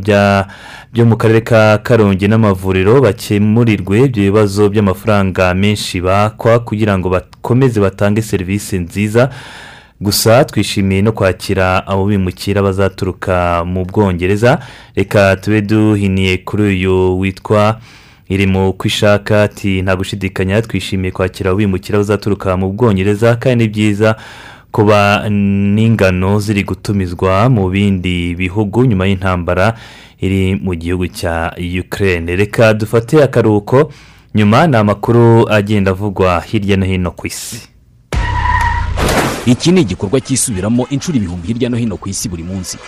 Speaker 1: byo mu karere ka karongi n'amavuriro bakemurirwe ibyo bibazo by'amafaranga menshi bakwa kugira ngo bakomeze batange serivisi nziza gusa twishimiye no kwakira abo bimukira bazaturuka mu bwongereza. Reka tube duhiniye kuri uyu witwa iri mu kwishaka ati nta gushidikanya twishimiye kwakira abo bimukira bazaturuka mu bwongereza kandi ni byiza kuba n'ingano ziri gutumizwa mu bindi bihugu nyuma y'intambara iri mu gihugu cya ukraine. Reka dufate akaruhuko nyuma ni amakuru agenda avugwa hirya no hino ku isi.
Speaker 31: Iki ni igikorwa cyisubiramo inshuro ibihumbi hirya no hino ku isi buri munsi.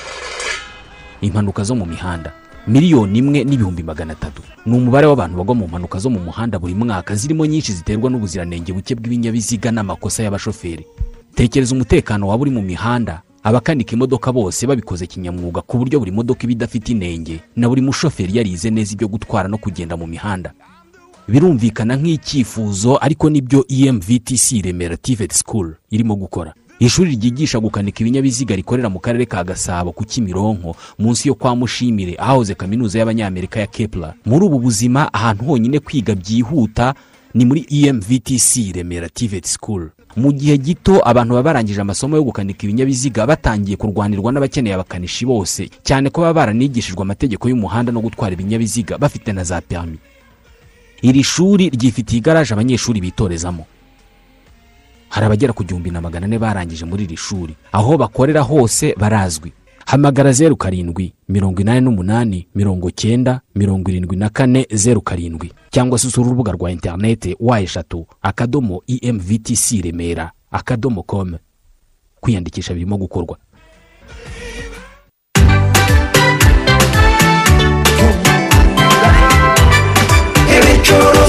Speaker 31: Impanuka zo mu mihanda. Miliyoni imwe n'ibihumbi magana atatu. Ni umubare w'abantu bagwa mu mpanuka zo mu muhanda buri mwaka. Zirimo nyinshi ziterwa n'ubuziranenge buke bw'ibinyabiziga n'amakosa y'abashoferi. Tekereza umutekano waba uri mu mihanda. Abakanika imodoka bose babikoze kinyamwuga ku buryo buri modoka iba idafite inenge. Na buri mushoferi yarize neza ibyo gutwara no kugenda mu mihanda. Birumvikana nk'icyifuzo ariko ni byo emvtc remera tiveti sikuru irimo gukora. Ishuri ryigisha gukanika ibinyabiziga rikorera mu karere ka gasabo ku kimironko munsi yo kwa mushimire ahahoze kaminuza y'abanyamerika ya kepla muri ubu buzima ahantu honyine kwiga byihuta ni muri emvtc remera tiveti sikuru mu gihe gito abantu baba barangije amasomo yo gukanika ibinyabiziga batangiye kurwanirwa n'abakeneye abakanishi bose. Cyane ko baba baranigishijwe amategeko y'umuhanda no gutwara ibinyabiziga bafite na za perimi iri shuri ryifitiye igaraje abanyeshuri bitorezamo. Hari abagera ku gihumbi na magana ane barangije muri iri shuri. Aho bakorera hose barazwi. Hamagara zeru karindwi mirongo inani n'umunani mirongo cyenda mirongo irindwi na kane zeru karindwi. Cyangwa se usura urubuga rwa interineti wa eshatu akadomo emvtc remera akadomo komu kwiyandikisha birimo gukorwa.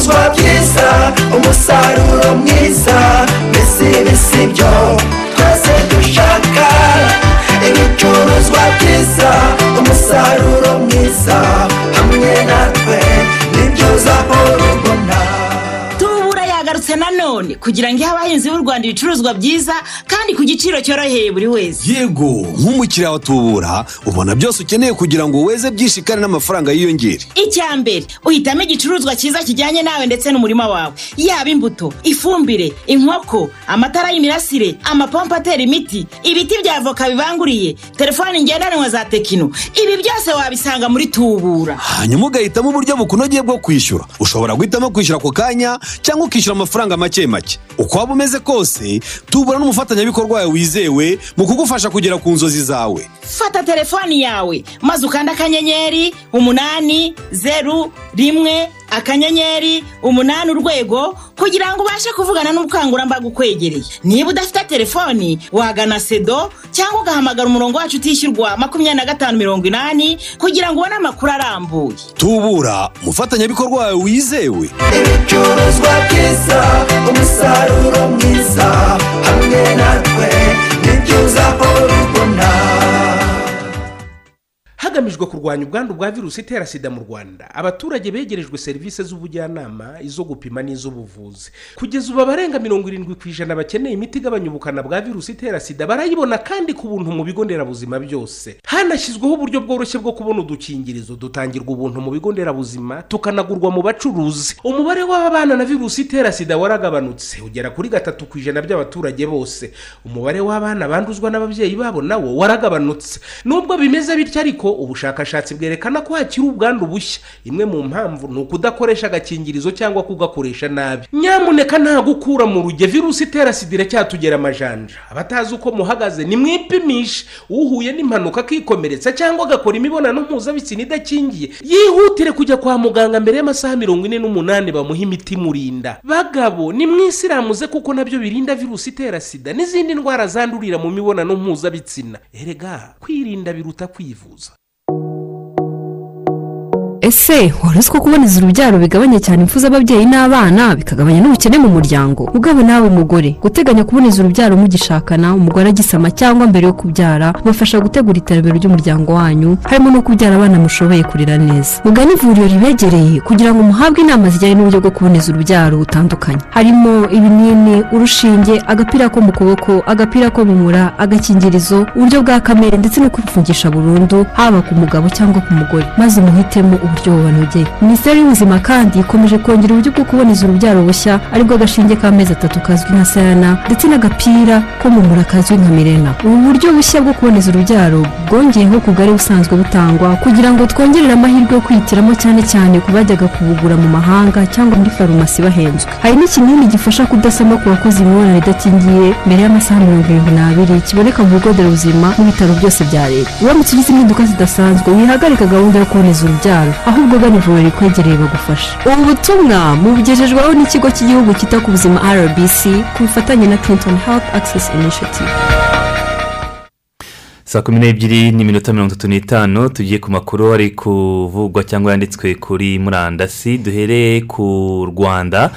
Speaker 32: Ibicuruzwa byiza umusaruro mwiza mbese ibi si byo twese dushaka. Ibicuruzwa byiza umusaruro mwiza hamwe natwe ni byo uzahora ubona
Speaker 33: tubura yagarutse nanone kugira ngo ihe abahinzi b'u rwanda ibicuruzwa byiza kandi ku giciro cyoroheye buri wese.
Speaker 34: Yego nk'umukiriya wa tubura ubona byose ukeneye kugira ngo weze byinshi kandi n'amafaranga yiyongere.
Speaker 33: Icya mbere uhitamo igicuruzwa cyiza kijyanye nawe ndetse n'umurima wawe. Yaba imbuto ifumbire inkoko amatara y'imirasire amapompo atera imiti ibiti bya avoka bibanguriye telefoni ngendanwa za tekino. Ibi byose wabisanga muri tubura.
Speaker 34: Hanyuma ugahitamo uburyo bukunogeye bwo kwishyura. Ushobora guhitamo kwishyura ako kanya cyangwa ukishyura amafaranga make make. Uko waba umeze kose tubura n'umufatanyabikorwa wawe wizewe mu kugufasha kugera ku nzozi zawe.
Speaker 33: Fata telefoni yawe. Maze ukanda akanyenyeri umunani zeru rimwe akanyenyeri umunani urwego kugira ngo ubashe kuvugana n'ubukangurambaga ukwegereye. Niba udafite telefoni wagana sedo cyangwa ugahamagara umurongo wacu utishyurwa makumyabiri na gatanu mirongo inani kugira ngo ubone amakuru arambuye.
Speaker 34: Tubura umufatanyabikorwa wawe wizewe.
Speaker 32: Ibicuruzwa byiza umusaruro mwiza hamwe natwe ni byo uzahora ubona
Speaker 35: hagamijwe kurwanya ubwandu bwa virusi itera sida mu rwanda. Abaturage begerejwe serivisi z'ubujyanama izo gupima n'iz'ubuvuzi kugeza ubu abarenga mirongo irindwi ku ijana bakeneye imiti igabanya ubukana bwa virusi itera sida barayibona kandi ku buntu mu bigo nderabuzima byose. Hanashyizweho uburyo bworoshye bwo kubona udukingirizo dutangirwa ubuntu mu bigo nderabuzima tukanagurwa mu bacuruzi. Umubare w'ababana na virusi itera sida waragabanutse ugera kuri gatatu ku ijana by'abaturage bose. Umubare w'abana banduzwa n'ababyeyi babo nawo waragabanutse. Nubwo bimeze bityo ariko ubushakashatsi bwerekana ko hakiri ubwandu bushya. Imwe mu mpamvu ni ukudakoresha agakingirizo cyangwa kugakoresha nabi. Nyamuneka nta gukura mu ruge. Virusi itera sida iracyatugera amajanja. Abatazi uko muhagaze nimwipimishe. Uhuye n'impanuka akikomeretsa cyangwa agakora imibonano mpuzabitsina idakingiye. Yihutire kujya kwa muganga mbere y'amasaha mirongo ine n'umunani bamuha imiti imurinda. Bagabo nimwisiramuze kuko na byo birinda virusi itera sida n'izindi ndwara zandurira mu mibonano mpuzabitsina. Erega kwirinda biruta kwivuza.
Speaker 20: Ese wari uzi ko kuboneza urubyaro bigabanya cyane impfu z'ababyeyi n'abana bikagabanya n'ubukene mu muryango. Ugabo nawe mugore guteganya kuboneza urubyaro mugishakana umugore agisama cyangwa mbere yo kubyara bibafasha gutegura iterambere ry'umuryango wanyu. Harimo no kubyara abana mushoboye kurera neza. Mugane ivuriro ribegereye kugira ngo muhabwe inama zijyanye n'uburyo bwo kuboneza urubyaro butandukanye. Harimo ibinini urushinge agapira ko mu kuboko agapira ko mu mura agakingirizo uburyo bwa kamere ndetse no kwifungisha burundu haba ku mugabo cyangwa ku mugore. Maze muhitemo uburyo bubanogeye minisiteri y'ubuzima kandi ikomeje kongera uburyo bwo kuboneza urubyaro bushya ari bwo agashinge k'amezi atatu kazwi nka sayana ndetse n'agapira ko mu mura kazwi nka mirena. Ubu buryo bushya bwo kuboneza urubyaro bwongeyeho ku bwari busanzwe butangwa kugira ngo twongerere amahirwe yo kwihitiramo cyane cyane ku bajyaga kubugura mu mahanga cyangwa muri farumasi bahenzwe. Hari n'ikinini gifasha kudasama ku bakoze imibonano idakingiye mbere y'amasaha mirongo irindwi n'abiri kiboneka mu bigo nderabuzima n'ibitaro byose bya leta. Uramutse ugize impinduka zidasanzwe wihagarika gahunda yo kuboneza urubyaro. Ahubwo gana ivuriro rikwegereye bagufasha ubu butumwa mubugejejweho n'ikigo cy'igihugu cyita ku buzima rbc ku bufatanye na clinton health access initiative.
Speaker 1: Saa kumi n'ebyiri n'iminota mirongo itatu n'itanu tugiye ku makuru ari kuvugwa cyangwa yanditswe kuri murandasi duhereye ku rwanda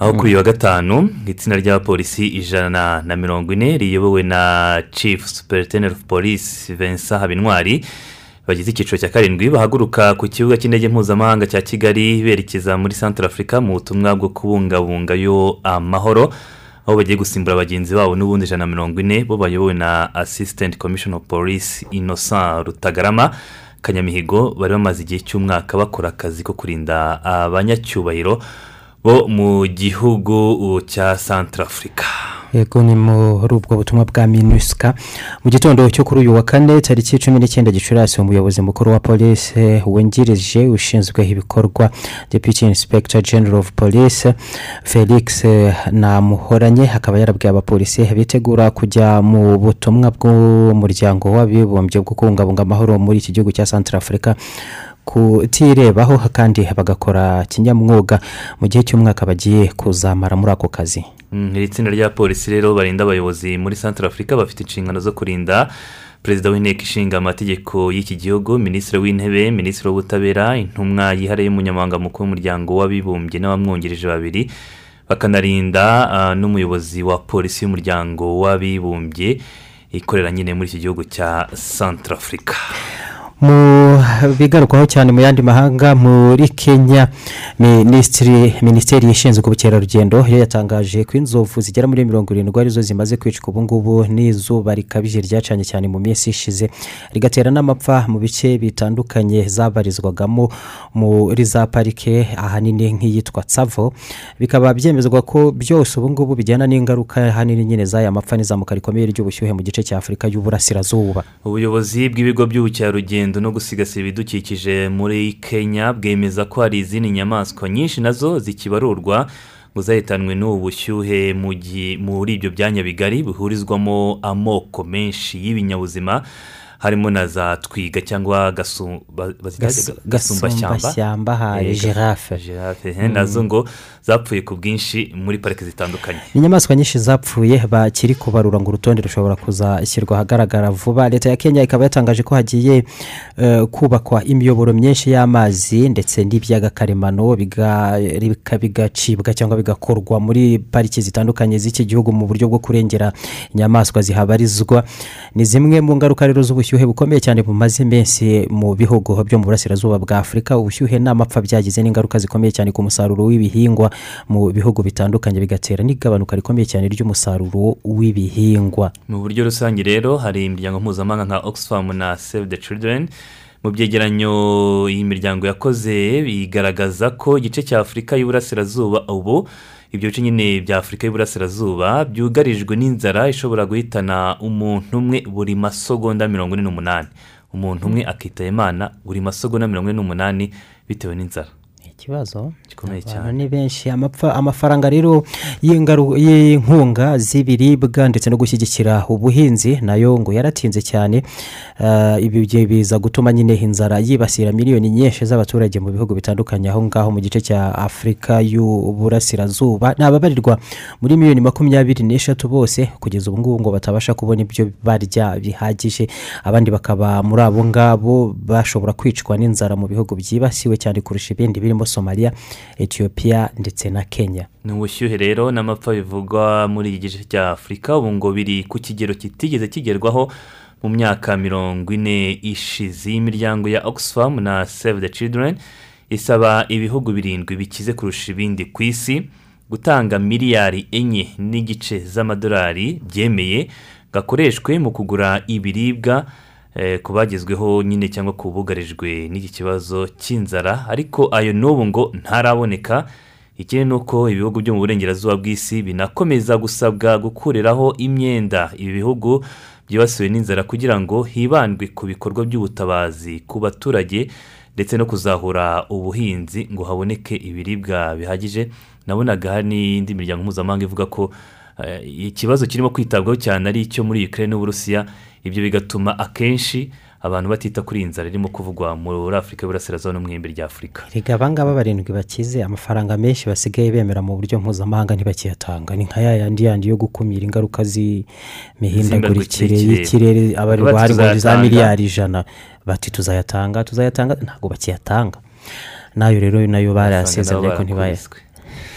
Speaker 1: aho kuri uyu wa gatanu itsinda ry'abapolisi ijana na mirongo ine riyobowe na chief superintendent of police vincent habintwari bagize icyiciro cya karindwi bahaguruka ku kibuga cy'indege mpuzamahanga cya kigali berekeza muri centre afurika mu butumwa bwo kubungabungayo amahoro aho bagiye gusimbura bagenzi babo n'ubundi ijana na mirongo ine bo bayobowe na assistant commission of police innocent rutagarama. Kanyamihigo bari bamaze igihe cy'umwaka bakora akazi ko kurinda abanyacyubahiro. Bo mu gihugu cya centre afurika
Speaker 2: yego ni muri ubwo butumwa bwa minusika mu gitondo cyo kuri uyu wa kane tariki cumi n'icyenda gicurasi umuyobozi mukuru wa polisi wungirije ushinzwe ibikorwa deputy inspector general of police felix namuhoranye akaba yarabwiye abapolisi bitegura kujya mu butumwa bw'umuryango w'abibumbye bwo kubungabunga amahoro muri iki gihugu cya centre afurika kutirebaho kandi bagakora kinyamwuga mu gihe cy'umwaka bagiye kuzamara muri ako kazi.
Speaker 1: Iri tsinda rya polisi rero barinda abayobozi muri centre afurika bafite inshingano zo kurinda perezida w'inteko ishinga amategeko y'iki gihugu minisitiri w'intebe minisitiri w'ubutabera intumwa yihariye y'umunyamabanga mukuru w'umuryango w'abibumbye n'abamwungirije babiri bakanarinda n'umuyobozi wa polisi y'umuryango w'abibumbye ikorera nyine muri iki gihugu cya centre afurika
Speaker 2: mu bigarukwaho cyane mu yandi mahanga muri kenya minisiteri ishinzwe ubukerarugendo yo yatangaje ko inzovu zigera muri mirongo irindwi ari zo zimaze kwicwa ubu ngubu n'izuba rikabije ryacanye cyane mu minsi ishize rigatera n'amapfa mu bice bitandukanye zabarizwagamo muri za parike ahanini nk'iyitwa tsavo. Bikaba byemezwa ko byose ubu ngubu bijyana n'ingaruka ahanini nyine z'aya mapfa n'izamuka rikomeye ry'ubushyuhe mu gice cya afurika y'uburasirazuba.
Speaker 1: Ubuyobozi bw'ibigo by'ubukerarugendo no gusigasira ibidukikije muri kenya bwemeza ko hari izindi nyamaswa nyinshi na zo zikibarurwa. Ngo zahitanwe n'ubu bushyuhe muri ibyo byanya bigari bihurizwamo amoko menshi y'ibinyabuzima. Harimo na za twiga cyangwa
Speaker 2: gasumbashyamba. Hari jirafe
Speaker 1: na zo ngo zapfuye ku bwinshi muri parike zitandukanye.
Speaker 2: Inyamaswa nyinshi zapfuye bakiri kubarura ngo urutonde rushobora kuzashyirwa ahagaragara vuba. Leta ya kenya ikaba yatangaje ko hagiye kubakwa imiyoboro myinshi y'amazi ndetse n'ibiyaga karemano bigacibwa cyangwa bigakorwa muri pariki zitandukanye z'iki gihugu mu buryo bwo kurengera inyamaswa zihabarizwa. Ni zimwe mu ngaruka rero z'ubushyuhe bukomeye cyane bumaze iminsi mu bihugu byo mu burasirazuba bwa afurika ubushyuhe n'amapfa byagize n'ingaruka zikomeye cyane ku musaruro w'ibihingwa mu bihugu bitandukanye bigatera n'igabanuka rikomeye cyane ry'umusaruro w'ibihingwa.
Speaker 1: Mu buryo rusange rero hari imiryango mpuzamahanga nka oxfam na save the children. Mu byegeranyo iyi miryango yakoze bigaragaza ko igice cya afurika y'uburasirazuba ubu ibyo bice nyine bya afurika y'uburasirazuba byugarijwe n'inzara ishobora guhitana umuntu umwe buri masogonda mirongo ine n'umunani. Umuntu umwe akitaba imana buri masogo na mirongo ine n'umunani bitewe n'inzara.
Speaker 2: Ikibazo
Speaker 1: gikomeye cyane.
Speaker 2: ni benshi. Amafaranga rero y'inkunga z'ibiribwa ndetse no gushyigikira ubuhinzi na yo ngo yaratinze cyane. Ah, ibi biza gutuma nyine inzara yibasira miliyoni nyinshi z'abaturage mu bihugu bitandukanye aho ngaho mu gice cya afurika y'uburasirazuba. Ni ababarirwa muri miliyoni makumyabiri n'eshatu bose kugeza ubu ngubu ngo batabasha kubona ibyo barya bihagije. Abandi bakaba muri abo ngabo bashobora kwicwa n'inzara mu bihugu byibasiwe cyane kurusha ibindi birimo somaliya etiyopiya ndetse na kenya.
Speaker 1: Ni ubushyuhe rero n'amapfa bivugwa muri iki gice cya afurika ubu ngo biri ku kigero kitigeze kigerwaho mu myaka mirongo ine ishize. Imiryango ya oxfam na save the children isaba ibihugu birindwi bikize kurusha ibindi ku isi. Gutanga miliyari enye n'igice z'amadolari byemeye gakoreshwe mu kugura ibiribwa ku bagezweho nyine cyangwa ku bugarijwe n'iki kibazo cy'inzara ariko ayo n'ubu ngo ntaraboneka. Ikindi ni uko ibihugu byo mu burengerazuba bw'isi binakomeza gusabwa gukuriraho imyenda. Ibi bihugu byibasiwe n'inzara kugira ngo hibandwe ku bikorwa by'ubutabazi ku baturage ndetse no kuzahura ubuhinzi ngo haboneke ibiribwa bihagije. Nabonaga hari n'indi miryango mpuzamahanga ivuga ko eh, ikibazo kirimo kwitabwaho cyane ari icyo muri Ukraine n'uburusiya ibyo bigatuma akenshi abantu batita kuri iyi nzara irimo kuvugwa muri afurika y'uburasirazuba no mu ihembe rya afurika
Speaker 2: reka abangaba barindwi bakize amafaranga menshi basigaye bemera mu buryo mpuzamahanga ntibakiyatanga. Ni nka ya yandi yandi yo gukumira ingaruka z'imihindagurikire
Speaker 1: y'ikirere.
Speaker 2: ngo za miliyari ijana. Bati tuzayatanga tuzayatanga ntabwo bakiyatanga. Nayo rero na yo barayasezeranye ariko ntibayaswe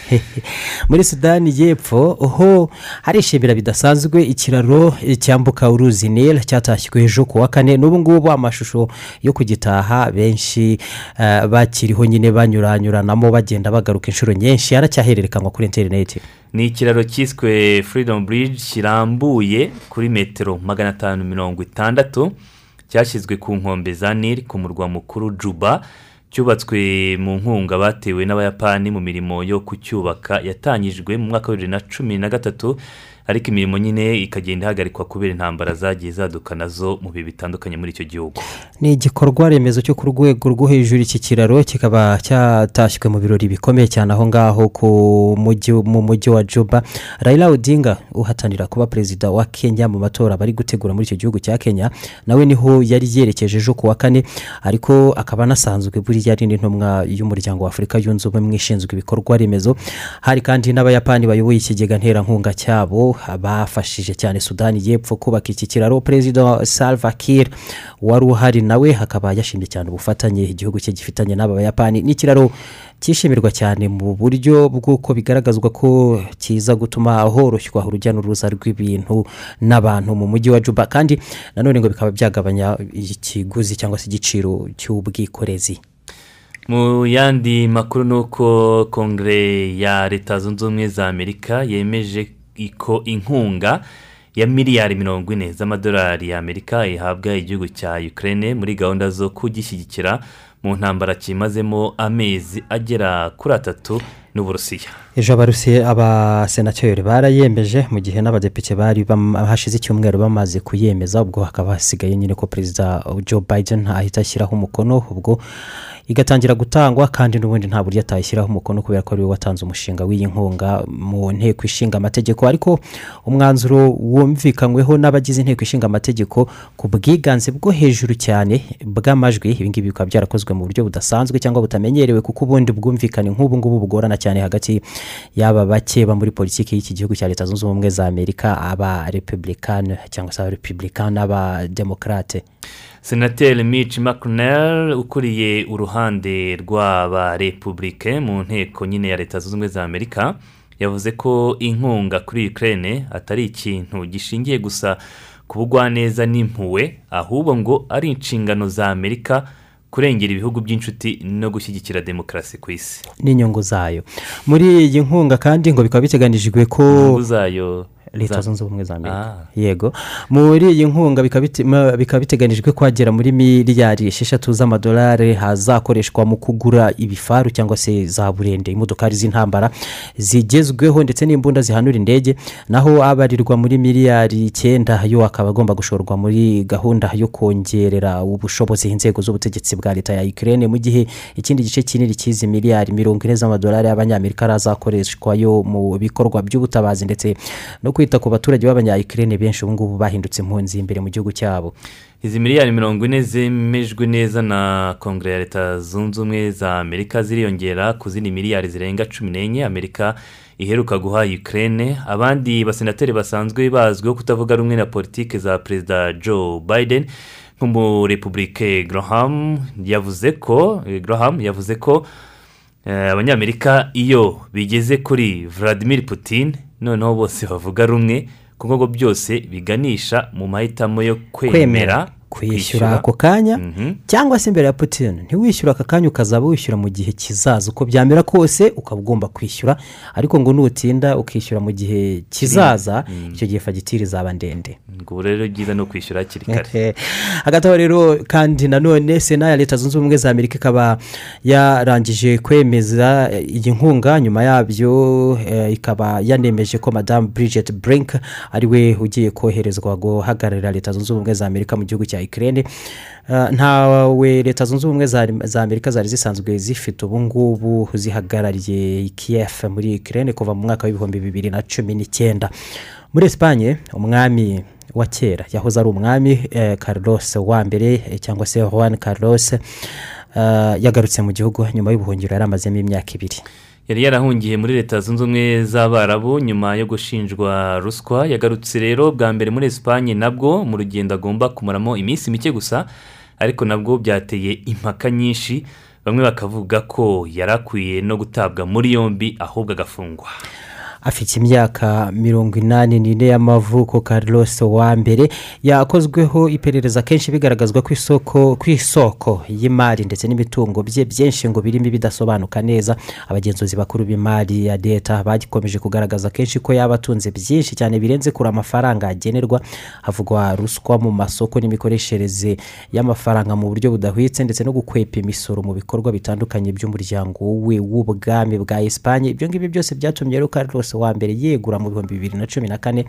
Speaker 2: [laughs] muri sudani y'epfo ho harishimira bidasanzwe ikiraro cyambuka uruzi nil cyatashywe ejo ku wa kane. N'ubu ngubu amashusho yo kugitaha benshi eh, bakiriho nyine banyuranyuranamo bagenda bagaruka inshuro nyinshi aracyahererekanwa kuri interineti.
Speaker 1: Ni ikiraro cyiswe freedom bridge kirambuye kuri metero magana atanu mirongo itandatu cyashyizwe ku nkombe za nili ku murwa mukuru juba. Cyubatswe mu nkunga batewe n'abayapani mu mirimo yo kucyubaka yatangijwe mu mwaka wa bibiri na cumi na gatatu ariko imirimo nyine ikagenda ihagarikwa kubera intambara zagiye zaduka na zo mu bihe bitandukanye muri icyo gihugu.
Speaker 2: Ni igikorwa remezo cyo ku rwego rwo hejuru iki kiraro kikaba cyatashywe mu birori bikomeye cyane aho ngaho mu mujyi wa juba. Rayila odinga uhatanira kuba perezida wa kenya mu matora bari gutegura muri icyo gihugu cya kenya nawe ni ho yari yerekeje ejo ku wa kane ariko akaba anasanzwe buriya ari n'intumwa y'umuryango wa afurika yunze ubumwe ishinzwe ibikorwa remezo. Hari kandi n'abayapani bayoboye ikigega nterankunga cyabo bafashije cyane sudani y'epfo kubaka iki kiraro perezida salva kiir wari uhari nawe akaba yashimye cyane ubufatanye igihugu cye gifitanye n'aba bayapani. Ni ikiraro cyishimirwa cyane mu buryo bw'uko bigaragazwa ko kiza gutuma horoshywa urujya n'uruza rw'ibintu n'abantu mu mujyi wa juba. Kandi nanone ngo bikaba byagabanya ikiguzi cyangwa se igiciro cy'ubwikorezi.
Speaker 1: Mu yandi makuru ni uko kongere ya leta zunze ubumwe za amerika yemeje ko inkunga ya miliyari mirongo ine z'amadolari y'amerika ihabwa igihugu cya ukraine muri gahunda zo kugishyigikira mu ntambara kimazemo amezi agera kuri atatu n'uburusiya.
Speaker 2: Ejo abasenateri barayemeje mu gihe n'abadepite bari hashize icyumweru bamaze kuyemeza ubwo hakaba hasigaye nyine ko perezida joe biden ahita ashyiraho umukono ubwo igatangira gutangwa kandi n'ubundi nta buryo atayishyiraho umukono kubera ko ari we watanze umushinga w'iyi nkunga mu nteko ishinga amategeko. Ariko umwanzuro wumvikanyweho n'abagize inteko ishinga amategeko ku bwiganze bwo hejuru cyane bw'amajwi ibi ngibi bikaba byarakozwe mu buryo budasanzwe cyangwa butamenyerewe kuko ubundi bwumvikane nk'ubu ngubu bugorana cyane hagati y'aba bakeba muri politiki y'iki gihugu cya leta zunze ubumwe za amerika aba republikani cyangwa se abarepublikani n'abademokarate
Speaker 1: senateri mitch mcconnell ukuriye uruhande rw'abarepubulike mu nteko nyine ya leta zunze ubumwe za amerika yavuze ko inkunga kuri ukraine atari ikintu gishingiye gusa ku bugwaneza n'impuhwe ahubwo ngo ari inshingano za amerika kurengera ibihugu by'inshuti no gushyigikira demokarasi ku isi.
Speaker 2: N'inyungu zayo. Muri iyi nkunga kandi ngo bikaba biteganijwe ko
Speaker 1: zayo
Speaker 2: leta zunze ubumwe za amerika
Speaker 1: Ah.
Speaker 2: yego. Muri iyi nkunga bikaba biti- ma- bikaba biteganijwe ko hagera muri miliyari esheshatu z'amadolari hazakoreshwa mu kugura ibifaru cyangwa se za burende. Imodokari z'intambara zigezweho ndetse n'imbunda zihanura indege naho abarirwa muri miliyari icyenda yo akaba agomba gushorwa muri gahunda yo kongerera ubushobozi inzego z'ubutegetsi bwa leta ya ukraine mu gihe ikindi gice kinini cy'izi miliyari mirongo ine z'amadolari y'abanyamerika arazakoreshwayo mu bikorwa by'ubutabazi ndetse no kwita ku baturage b'abanyayikirere benshi ubu ngubu bahindutse impunzi imbere mu gihugu cyabo.
Speaker 1: Izi miliyari mirongo ine zemejwe neza na kongere ya leta zunze ubumwe za amerika ziriyongera ku zindi miliyari zirenga cumi n'enye. Amerika iheruka guha ukraine. Abandi basenateri basanzwe bazwiho kutavuga rumwe na politiki za perezida joe biden. Nk'umurepubulike graham yavuze ko graham yavuze ko abanyamerika iyo bigeze kuri vladimir putin noneho bose bavuga rumwe kuko byose biganisha mu mahitamo yo kwemera.
Speaker 2: Kwishyura ako kanya cyangwa se imbere ya putin ntiwishyure aka kanya ukazaba wishyura mu gihe kizaza. Uko byamera kose ukaba ugomba kwishyura ariko ngo nutinda ukishyura mu gihe kizaza icyo gihe fagitire izaba ndende.
Speaker 1: Ubu rero byiza ni ukwishyura hakiri kare.
Speaker 2: Hagati aho rero kandi nanone sena ya leta zunze ubumwe za amerika ikaba yarangije kwemeza eh, iyi nkunga nyuma yabyo eh, ikaba yanemeje ko madamu bridget brink ari we ugiye koherezwa guhagararira leta zunze ubumwe za amerika mu gihugu cya ikirere ntawe leta zunze ubumwe za amerika zari zisanzwe zifite ubu ngubu zihagarariye kiev muri ikirere kuva mu mwaka w'ibihumbi bibiri na cumi n'icyenda. Muri esipanye umwami wa kera yahoze ari umwami eh, carlos wa mbere eh, cyangwa se juan carlos eh, yagarutse mu gihugu nyuma y'ubuhungiro yari amazemo imyaka ibiri.
Speaker 1: Yari yarahungiye muri leta zunze ubumwe z'abarabu nyuma yo gushinjwa ruswa. Yagarutse rero bwa mbere muri esipanye nabwo mu rugendo agomba kumaramo iminsi mike gusa ariko nabwo byateye impaka nyinshi. Bamwe bakavuga ko yari akwiye no gutabwa muri yombi ahubwo agafungwa.
Speaker 2: Afite imyaka mirongo inani n'ine y'amavuko carlos wa mbere yakozweho iperereza kenshi bigaragazwa ku isoko ku isoko y'imari ndetse n'imitungo bye byinshi ngo birimo ibidasobanuka neza. Abagenzuzi bakuru b'imari ya leta bakomeje kugaragaza kenshi ko yaba atunze byinshi cyane birenze kure amafaranga agenerwa. Havugwa ruswa mu masoko n'imikoreshereze y'amafaranga mu buryo budahwitse ndetse no gukwepa imisoro mu bikorwa bitandukanye by'umuryango we w'ubwami bwa esipanye ibyo ngibyo byose byatumye rero carlos wa mbere yegura mu bihumbi bibiri na cumi na kane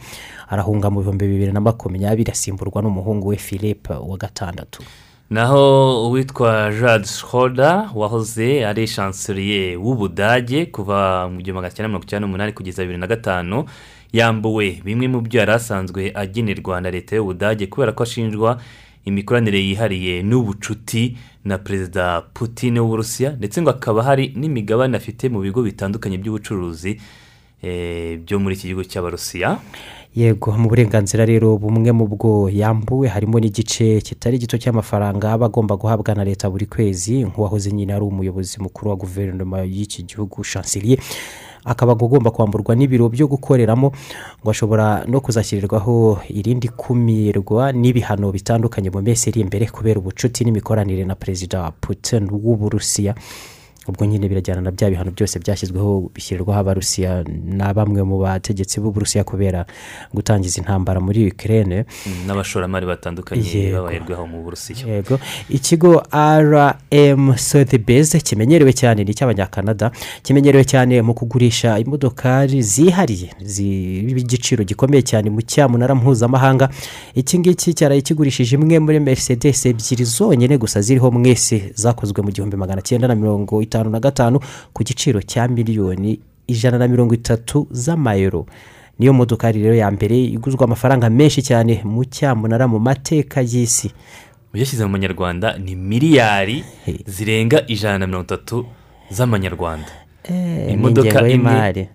Speaker 2: arahunga mu bihumbi bibiri na makumyabiri asimburwa n'umuhungu we philippe wa gatandatu.
Speaker 1: Naho uwitwa jade shoda wahoze ari chancelier w'ubudage kuva mu gihumbi magana cyenda mirongo icyenda n'umunani kugeza bibiri na gatanu yambuwe. Bimwe mu byo yari asanzwe agenerwa na leta y'ubudage kubera ko ashinjwa imikoranire yihariye n'ubucuti na perezida putin w'uburusiya ndetse ngo hakaba hari n'imigabane afite mu bigo bitandukanye by'ubucuruzi byo muri iki gihugu cy'abarusiya
Speaker 2: yego mu burenganzira rero bumwe mu bwo yambuwe harimo n'igice kitari gito cy'amafaranga aba agomba guhabwa na leta buri kwezi nk'uwahoze nyine ari umuyobozi mukuru wa guverinoma y'iki gihugu chancelier akaba agomba kwamburwa n'ibiro byo gukoreramo ngo ashobora no kuzashyirirwaho irindi kumirwa n'ibihano bitandukanye mu minsi iri imbere kubera ubucuti n'imikoranire na perezida putin w'uburusiya. Ubwo nyine birajyana na bya bihano byose byashyizweho bishyirirwaho abarusiya na bamwe mu bategetsi b'uburusiya kubera gutangiza intambara muri ukirere
Speaker 1: Mm, n'abashoramari batandukanye babaherwaho mu burusiya.
Speaker 2: Yego. Ikigo rm sotheby's kimenyerewe cyane ni icy'abanyakanada kimenyerewe cyane mu kugurisha imodokari zihariye z'igiciro gikomeye cyane mu cyamunara mpuzamahanga. Iki ngiki cyaraye kigurishije imwe muri mercedes ebyiri zonyine gusa ziriho mwese zakozwe mu gihumbi magana cyenda na mirongo itanu na gatanu ku giciro cya miliyoni ijana na mirongo itatu z'amayero. Niyo modokari rero ya mbere iguzwa amafaranga menshi cyane mu cyamunara mu mateka y'isi.
Speaker 1: Uyashyize mu manyarwanda ni miliyari zirenga ijana na mirongo itatu z'amanyarwanda.
Speaker 2: Ni
Speaker 1: imodoka imwe?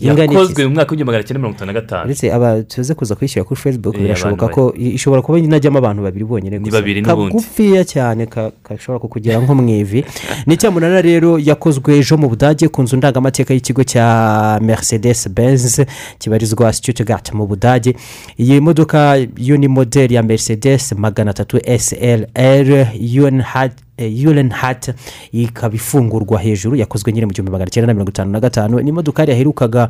Speaker 1: Yakozwe mu mwaka w'igihumbi magana cyenda mirongo itanu na gatanu.
Speaker 2: Uretse tuze kuza kwishyura kuri facebook
Speaker 1: Eh,
Speaker 2: birashoboka ko ishobora kuba inajyamo abantu babiri bonyine gusa. kagufiya cyane gashobora kukugera nko mu ivi. [laughs] Ni cyamunara rero yakozwe ejo mu budage ku nzu ndangamateka y'ikigo cya mercedes benz kibarizwa stuttgart mu budage. Iyi modoka yo ni modeli ya mercedes magana atatu slr unhd yuren hati ikaba ifungurwa hejuru yakozwe nyine mu gihumbi magana cyenda na mirongo itanu na gatanu. Ni imodokari yaherukaga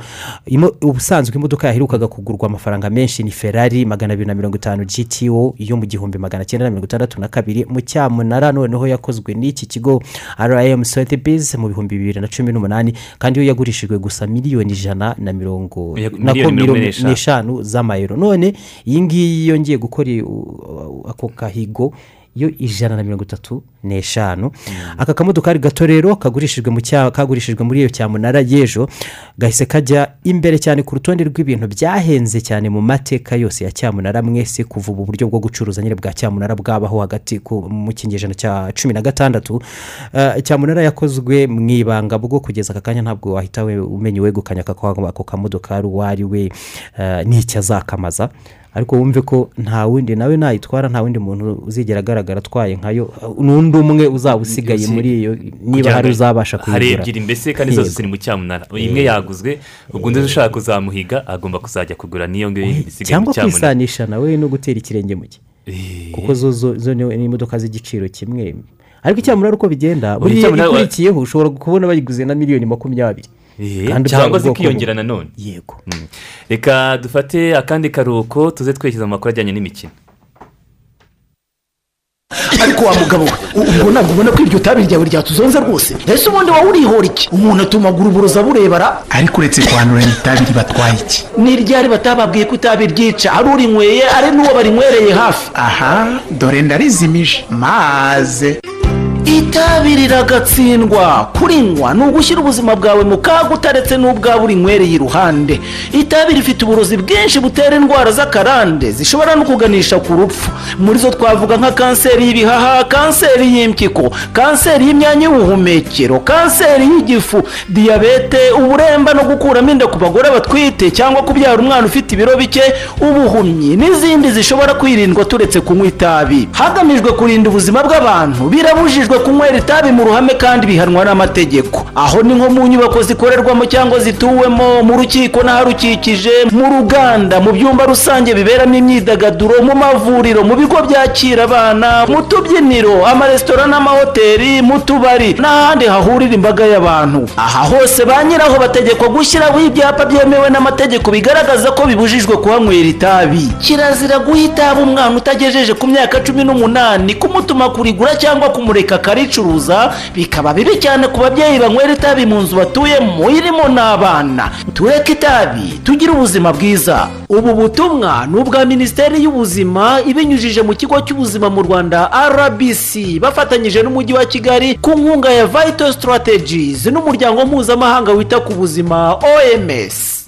Speaker 2: ubusanzwe imodoka yaherukaga kugurwa amafaranga menshi ni ferari magana abiri na mirongo itanu gto yo mu gihumbi magana cyenda na mirongo itandatu na kabiri. Mu cyamunara noneho yakozwe n'iki kigo rm sotheby's mu bihumbi bibiri na cumi n'umunani kandi yo yagurishijwe gusa miliyoni ijana na mirongo
Speaker 1: n'eshanu.
Speaker 2: z'amayero. None iyi ngiyi yongeye gukora ako kahigo yo ijana na mirongo itatu n'eshanu. Aka kamodokari gato rero kagurishijwe mu kagurishijwe muri iyo cyamunara y'ejo gahise kajya imbere cyane ku rutonde rw'ibintu byahenze cyane mu mateka yose ya cyamunara mwese kuva ubu buryo bwo gucuruza nyine bwa cyamunara bwabaho hagati mu kinyejana cya cumi na gatandatu. Eh, cyamunara yakozwe mu ibanga bwo kugeza aka kanya ntabwo wahita we umenya uwegukanye ako kamodokari uwo ari we eh, n'icyo azakamaza. Ariko wumve ko nta wundi nawe nayitwara nta wundi muntu uzigera agaragara atwaye nkayo. N'undi umwe uzaba usigaye muri iyo niba hari uzabasha
Speaker 1: hari
Speaker 2: kuyigura
Speaker 1: ebyiri mbese kandi zose ziri mu cyamunara. Imwe yaguzwe ubwo undi ushaka kuzamuhiga agomba kuzajya kugura n'iyo ngiyo isigaye mu
Speaker 2: cyangwa
Speaker 1: cyamunara.
Speaker 2: kwisanisha nawe no gutera ikirenge mu cye kuko zo zo ni imodoka z'igiciro kimwe. Ariko icyamunara uko bigenda
Speaker 1: Buri
Speaker 2: buriya ikurikiyeho ushobora kubona bayiguze na miliyoni makumyabiri.
Speaker 1: Eh, cyangwa zikiyongera
Speaker 2: bumwe.
Speaker 1: nanone
Speaker 2: yego.
Speaker 1: Mm. reka dufate akandi karuhuko tuze twerekeza mu makuru ajyanye n'imikino.
Speaker 23: Ariko wa mugabo we ubwo ntabwo ubona ko iryo tabi ryawe ryatuzonze rwose? Ese ubundi wowe urihora iki? Umuntu atumagura uburoza burebara?
Speaker 24: Ariko uretse kwandura itabi ribatwaye iki?
Speaker 23: Ni ryari batababwiye ko itabi ryica? Ari urinyweye ari n'uwo barinywereye hafi.
Speaker 24: Aha dore ndarizimije. Maze.
Speaker 23: Itabi riragatsindwa kurinywa ni ugushyira ubuzima bwawe mu kaga utaretse n'ubwaba urinywereye iruhande itabi rifite uburozi bwinshi butera indwara z'akarande zishobora no kuganisha ku rupfu. Muri zo twavuga nka kanseri y'ibihaha kanseri y'impyiko kanseri y'imyanya y'ubuhumekero kanseri y'igifu diyabete uburemba no gukuramo inda ku bagore batwite cyangwa kubyara umwana ufite ibiro bike ubuhumyi n'izindi zishobora kwirindwa turetse kunywa itabi. Hagamijwe kurinda ubuzima bw'abantu birabujijwe kunywera itabi mu ruhame kandi bihanwa n'amategeko. Aho ni nko mu nyubako zikorerwamo cyangwa zituwemo mu rukiko n'aharukikije mu ruganda mu byumba rusange biberamo imyidagaduro mu mavuriro mu bigo byakira abana mu tubyiniro amaresitora n'amahoteli mu tubari n'ahandi hahurira imbaga y'abantu. Aha hose ba nyiraho bategekwa gushyiraho ibyapa byemewe n'amategeko bigaragaza ko bibujijwe kuhanywera itabi kirazira guha itabi umwana utagejeje ku myaka cumi n'umunani kumutuma kurigura cyangwa kumureka akaricuruza bikaba bibi cyane ku babyeyi banywera itabi mu nzu batuyemo irimo n'abana. Tureke itabi tugire ubuzima bwiza. Ubu butumwa ni ubwa minisiteri y'ubuzima ibinyujije mu kigo cy'ubuzima mu rwanda rbc bafatanyije n'umujyi wa kigali ku nkunga ya vital strategies n'umuryango mpuzamahanga wita ku buzima oms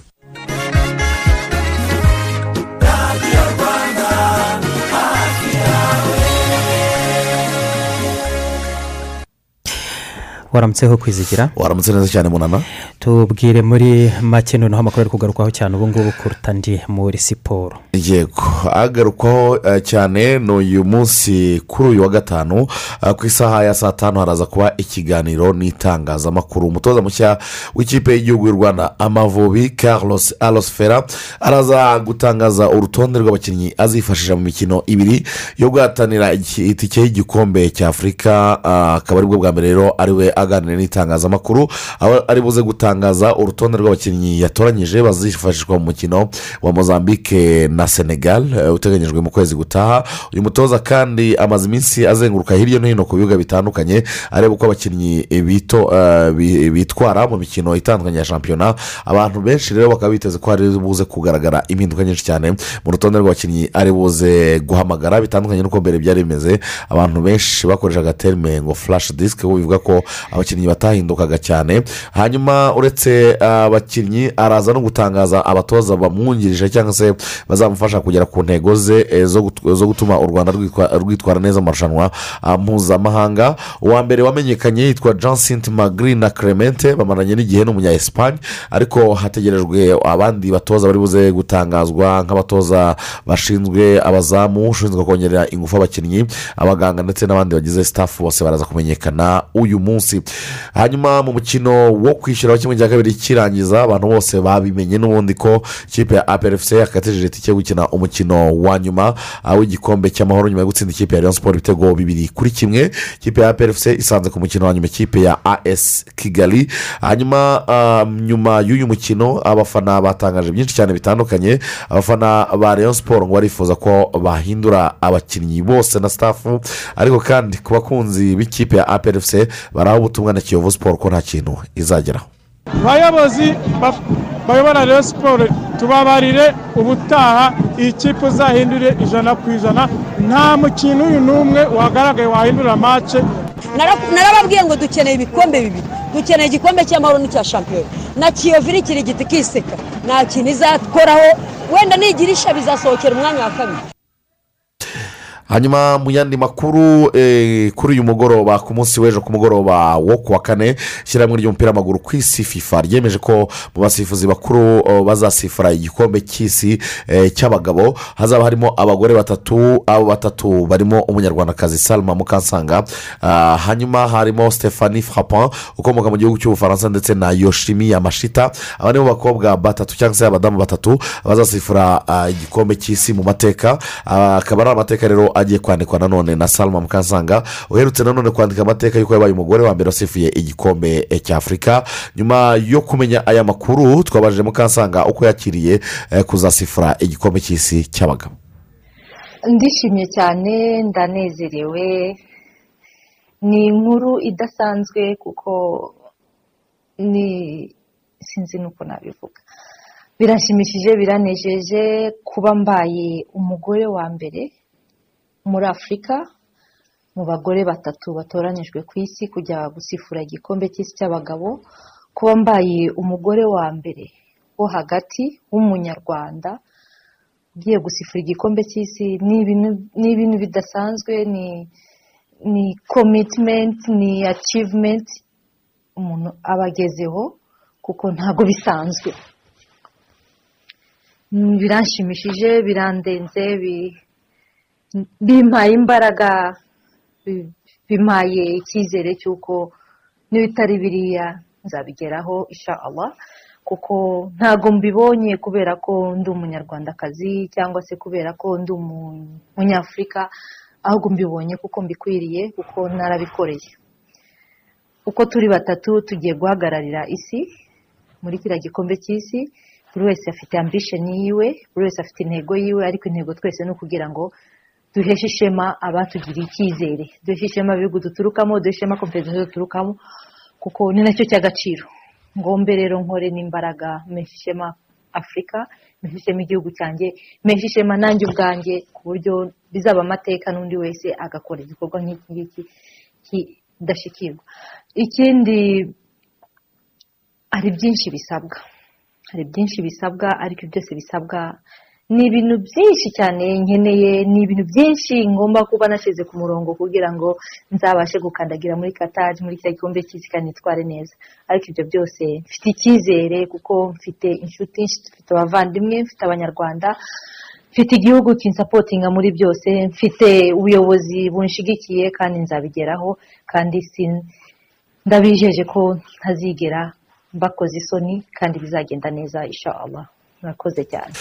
Speaker 2: waramutseho kwizigira?
Speaker 36: Waramutse neza cyane munana.
Speaker 2: Tubwire muri make noneho amakuru ari kugarukwaho cyane ubu ngubu kuruta andi muri siporo.
Speaker 36: Yego. Agarukwaho eh, cyane ni uyu munsi kuri uyu wa gatanu eh, ku isaha ya saa tanu haraza kuba ikiganiro n'itangazamakuru. Umutoza mushya w'ikipe y'igihugu y'u rwanda amavubi carlos alosfera araza gutangaza urutonde rw'abakinnyi azifashisha mu mikino ibiri yo guhatanira itike y'igikombe cya afurika ah, akaba ari bwo bwa mbere rero ari we aganira n'itangazamakuru aho ari buze gutangaza urutonde rw'abakinnyi yatoranyije bazifashishwa mu mukino wa mozambique na senegal eh, uteganyijwe mu kwezi gutaha. Uyu mutoza kandi amaze iminsi azenguruka hirya no hino ku bibuga bitandukanye areba uko abakinnyi eh, bi- bitwara mu mikino itandukanye ya shampiyona. Abantu benshi rero bakaba biteze ko hari buze kugaragara impinduka nyinshi cyane mu rutonde rw'abakinnyi ari buze guhamagara bitandukanye n'uko mbere byari bimeze. Abantu benshi bakoreshaga terime ngo disk ubu bivuga ko abakinnyi batahindukaga cyane. Hanyuma uretse abakinnyi araza no gutangaza abatoza bamwungirije cyangwa se bazamufasha kugera ku ntego ze eh, zo gut- zo gutuma u rwanda rwitwa- rwitwara neza mu marushanwa ah, mpuzamahanga. Uwa mbere wamenyekanye yitwa jean magri na clemente bamaranye n'igihe n'umunya esipanye ariko hategerejwe abandi batoza bari buze gutangazwa nk'abatoza bashinzwe abazamu ushinzwe kongerera ingufu abakinnyi abaganga ndetse n'abandi bagize sitafu bose baraza kumenyekana uyu munsi. Hanyuma mu mukino wo kwishyura kimwe cya kabiri kirangiza abantu bose babimenye n'ubundi ko ikipe ya aperefuse yakatejeje itike yo gukina umukino wa nyuma w'igikombe cy'amahoro nyuma yo gutsinda ikipe ya leon siporo ibitego bibiri kuri kimwe ikipe ya aperefuse isanze ku mukino wa nyuma ikipe ya as kigali. Hanyuma ah, nyuma y'uyu mukino abafana batangaje byinshi cyane bitandukanye abafana ba leon siporo ngo barifuza ko bahindura abakinnyi bose na sitafu ariko kandi ku bakunzi b'ikipe ya aperefuse baraha ubutumwa na kiyovu siporo ko nta kintu izageraho.
Speaker 37: Abayobozi bayobora rero siporo tubabarire ubutaha iyi kipe uzahindure ijana ku ijana. Nta mukino uyu n'umwe wagaragaye wahindura mace
Speaker 38: Nara- narababwiye ngo dukeneye ibikombe bibiri. Dukeneye igikombe cy'amahoro n'icya shampiyona. Na kiyovu irikira igiti kiseka nta kintu izakoraho. Wenda nigira isha bizasohokera umwanya wa kabiri.
Speaker 36: Hanyuma mu yandi makuru eh, kuri uyu mugoroba ku munsi w'ejo ku mugoroba wo ku wa kane ishyirahamwe ry'umupira w'amaguru ku isi fifa ryemeje ko mu basifuzi bakuru oh, bazasifura igikombe cy'isi eh, cy'abagabo. Hazaba harimo abagore batatu abo batatu barimo umunyarwandakazi salma mukansanga. Ah, hanyuma harimo stephanie frappin ukomoka mu gihugu cy'ubufaransa ndetse na yoshimi yamashita. Aba nibo bakobwa batatu cyangwa se abadamu batatu bazasifura ah, igikombe cy'isi mu mateka. Ah, akaba ari amateka rero agiye kwandikwa nanone na salma mukansanga uherutse nanone kwandika amateka y'uko yabaye umugore wa mbere wasifuye igikombe cy'afurika nyuma yo kumenya aya makuru twabajije mukansanga uko yakiriye eh, kuzasifura igikombe cy'isi cy'abagabo.
Speaker 39: Ndishimye cyane ndanezerewe. Ni inkuru idasanzwe kuko ni sinzi n'uko nabivuga. Birashimishije biranejeje kuba mbaye umugore wa mbere. Muri afurika mu bagore batatu batoranyijwe ku isi kujya gusifura igikombe cy'isi cy'abagabo kuba mbaye umugore wa mbere wo hagati w'umunyarwanda ugiye gusifura igikombe cy'isi ni ibintu- bidasanzwe ni ni komitimenti ni acivumenti umuntu aba agezeho kuko ntabwo bisanzwe. Biranshimishije birandenze bi- bimpaye imbaraga bi- bimpaye icyizere cy'uko n'ibitari biriya nzabigeraho isha Allah kuko ntabwo mbibonye kubera ko ndi umunyarwandakazi cyangwa se kubera ko ndi umu- umunyafurika ahubwo mbibonye kuko mbikwiriye kuko narabikoreye. Uko turi batatu tugiye guhagararira isi muri kiriya gikombe cy'isi buri wese afite ambisheni yiwe buri wese afite intego yiwe ariko intego twese ni ukugira ngo duheshe ishema abatugiriye icyizere. Duheshe ishema ibihugu duturukamo duheshe ishema kompetisiyo duturukamo kuko ni na cyo cy'agaciro. Ngombe rero nkore n'imbaraga mpeshe ishema afurika mpeshe ishema igihugu cyanjye mpeshe ishema nanjye ubwanjye ku buryo bizaba amateka n'undi wese agakora igikorwa nk'iki ngiki kidashyikirwa ikindi hari byinshi bisabwa. Hari byinshi bisabwa ariko byose bisabwa ni ibintu byinshi cyane nkeneye ni ibintu byinshi ngomba kuba nashyize ku murongo kugira ngo nzabashe gukandagira muri katari muri cya gikombe cy'isi kandi nitware neza. Ariko ibyo byose mfite icyizere kuko mfite inshuti mfite abavandimwe mfite abanyarwanda mfite igihugu kinsapotinga muri byose mfite ubuyobozi bunshigikiye kandi nzabigeraho kandi ndabijeje ko ntazigera mbakoze isoni kandi bizagenda neza Allah. Murakoze cyane.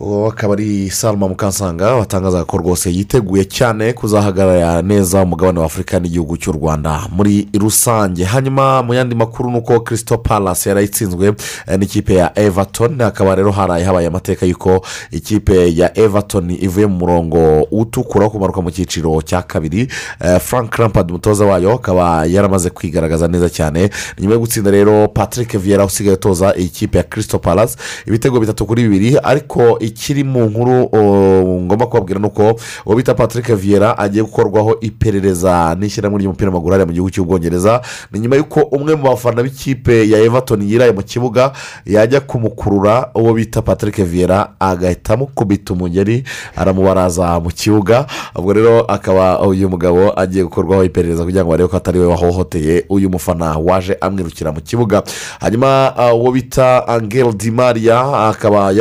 Speaker 36: Uwo akaba ari salma mukansanga watangazaga ko rwose yiteguye cyane kuzahagarara neza umugabane wa afurika n'igihugu cy'u rwanda muri rusange. Hanyuma mu yandi makuru ni uko kirisito palasi yarayitsinzwe eh, n'ikipe ya everton. Hakaba rero haraye habaye amateka y'uko ikipe ya everton ivuye mu murongo utukura wo kumanuka mu cyiciro cya kabiri. Eh, frank rampad umutoza wayo akaba yaramaze kwigaragaza neza cyane. Nyuma yo gutsinda rero patrick viera usigaye utoza ikipe ya kirisito palasi ibitego bitatu kuri bibiri ariko ikiri mu nkuru ngomba kubabwira ni uko uwo bita patrick viera agiye gukorwaho iperereza n'ishyirahamwe ry'umupira w'amaguru hariya mu gihugu cy'ubwongereza. Ni nyuma y'uko umwe mu bafana b'ikipe ya everton yiraye mu kibuga yajya kumukurura uwo bita patrick viera agahita amukubita umugeri aramubaraza mu kibuga. Ubwo rero akaba uyu mugabo agiye gukorwaho iperereza kugira ngo barebe ko atari we wahohoteye uyu mufana waje amwirukira mu kibuga. Hanyuma uh, uwo bita angel di maria akaba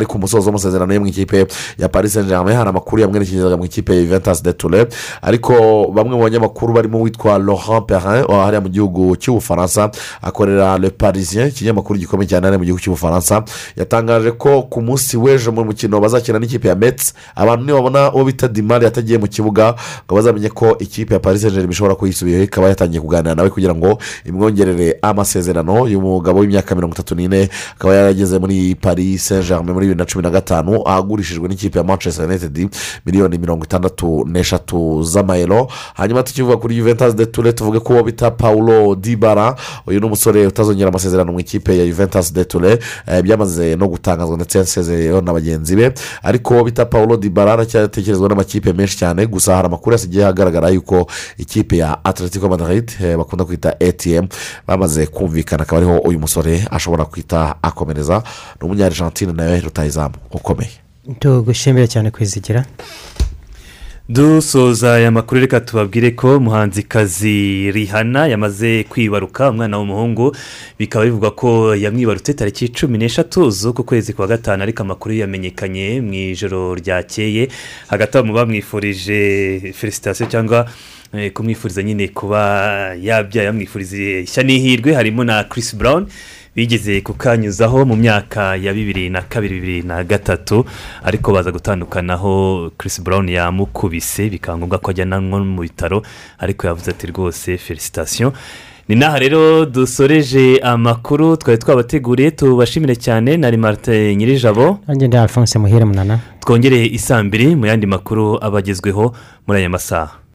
Speaker 36: ari ku musozo w'amasezerano yo mu ikipe ya paris saint germain hari amakuru yamwerekezaga mu ikipe ya juventus de ture ariko bamwe mu banyamakuru barimo uwitwa laurent perrin hariya mu gihugu cy'ubufaransa akorera le parisien ikinyamakuru gikomeye cyane hariya mu gihugu cy'ubufaransa yatangaje ko ku munsi w'ejo mu mukino bazakina n'ikipe ya metsi abantu nibabona uwo bita dimari yatagiye mu kibuga ngo bazamenye ko ikipe ya paris saint germain ishobora kuyisubiyeho ikaba yatangiye kuganira nawe kugira ngo imwongerere amasezerano y'umugabo w'imyaka mirongo itatu n'ine akaba yarageze muri paris saint germain muri bibiri na cumi na gatanu ahagurishijwe n'ikipe ya manchester united miliyoni mirongo itandatu n'eshatu z'amayero. Hanyuma tukivuga kuri juventus de ture tuvuge ko bita paulo dibara uyu ni umusore utazongera amasezerano mu ikipe ya juventus de ture eh, byamaze no gutangazwa ndetse yasezeyeho na bagenzi be. Ariko bita paulo dibara aracyatekerezwa n'amakipe menshi cyane gusa hari amakuru yasigaye agaragara yuko ikipe ya atletico madrid eh, bakunda kwita atm bamaze kumvikana akaba ariho uyu musore ashobora kwita akomereza. Ni umunyarigentine nawe rutayizamu ukomeye.
Speaker 2: Tugushimire cyane kwizigira.
Speaker 1: Dusoza aya makuru reka tubabwire ko umuhanzikazi rihana yamaze kwibaruka umwana w'umuhungu. Bikaba bivugwa ko yamwibarutse tariki cumi n'eshatu z'uku kwezi kwa gatanu ariko amakuru yamenyekanye mu ijoro ryakeye. Hagati aho mu bamwifurije felicitasiyo cyangwa eh, kumwifuriza nyine kuba yabyaye yamwifuriza ishya n'ihirwe harimo na Chris Brown. Bigeze kukanyuzaho mu myaka ya bibiri na kabiri bibiri na gatatu ariko baza gutandukanaho. Chris Brown yamukubise bikaba ngombwa ko ajyanwa mu bitaro ariko yavuze ati rwose felicitasiyo ni n'aha rero dusoreje amakuru twari twabateguriye tubashimire cyane. Na marite nyirijabo.
Speaker 2: Ndi alphonse muhire munana.
Speaker 1: Twongereye isambiri mu yandi makuru aba agezweho muri aya masaha.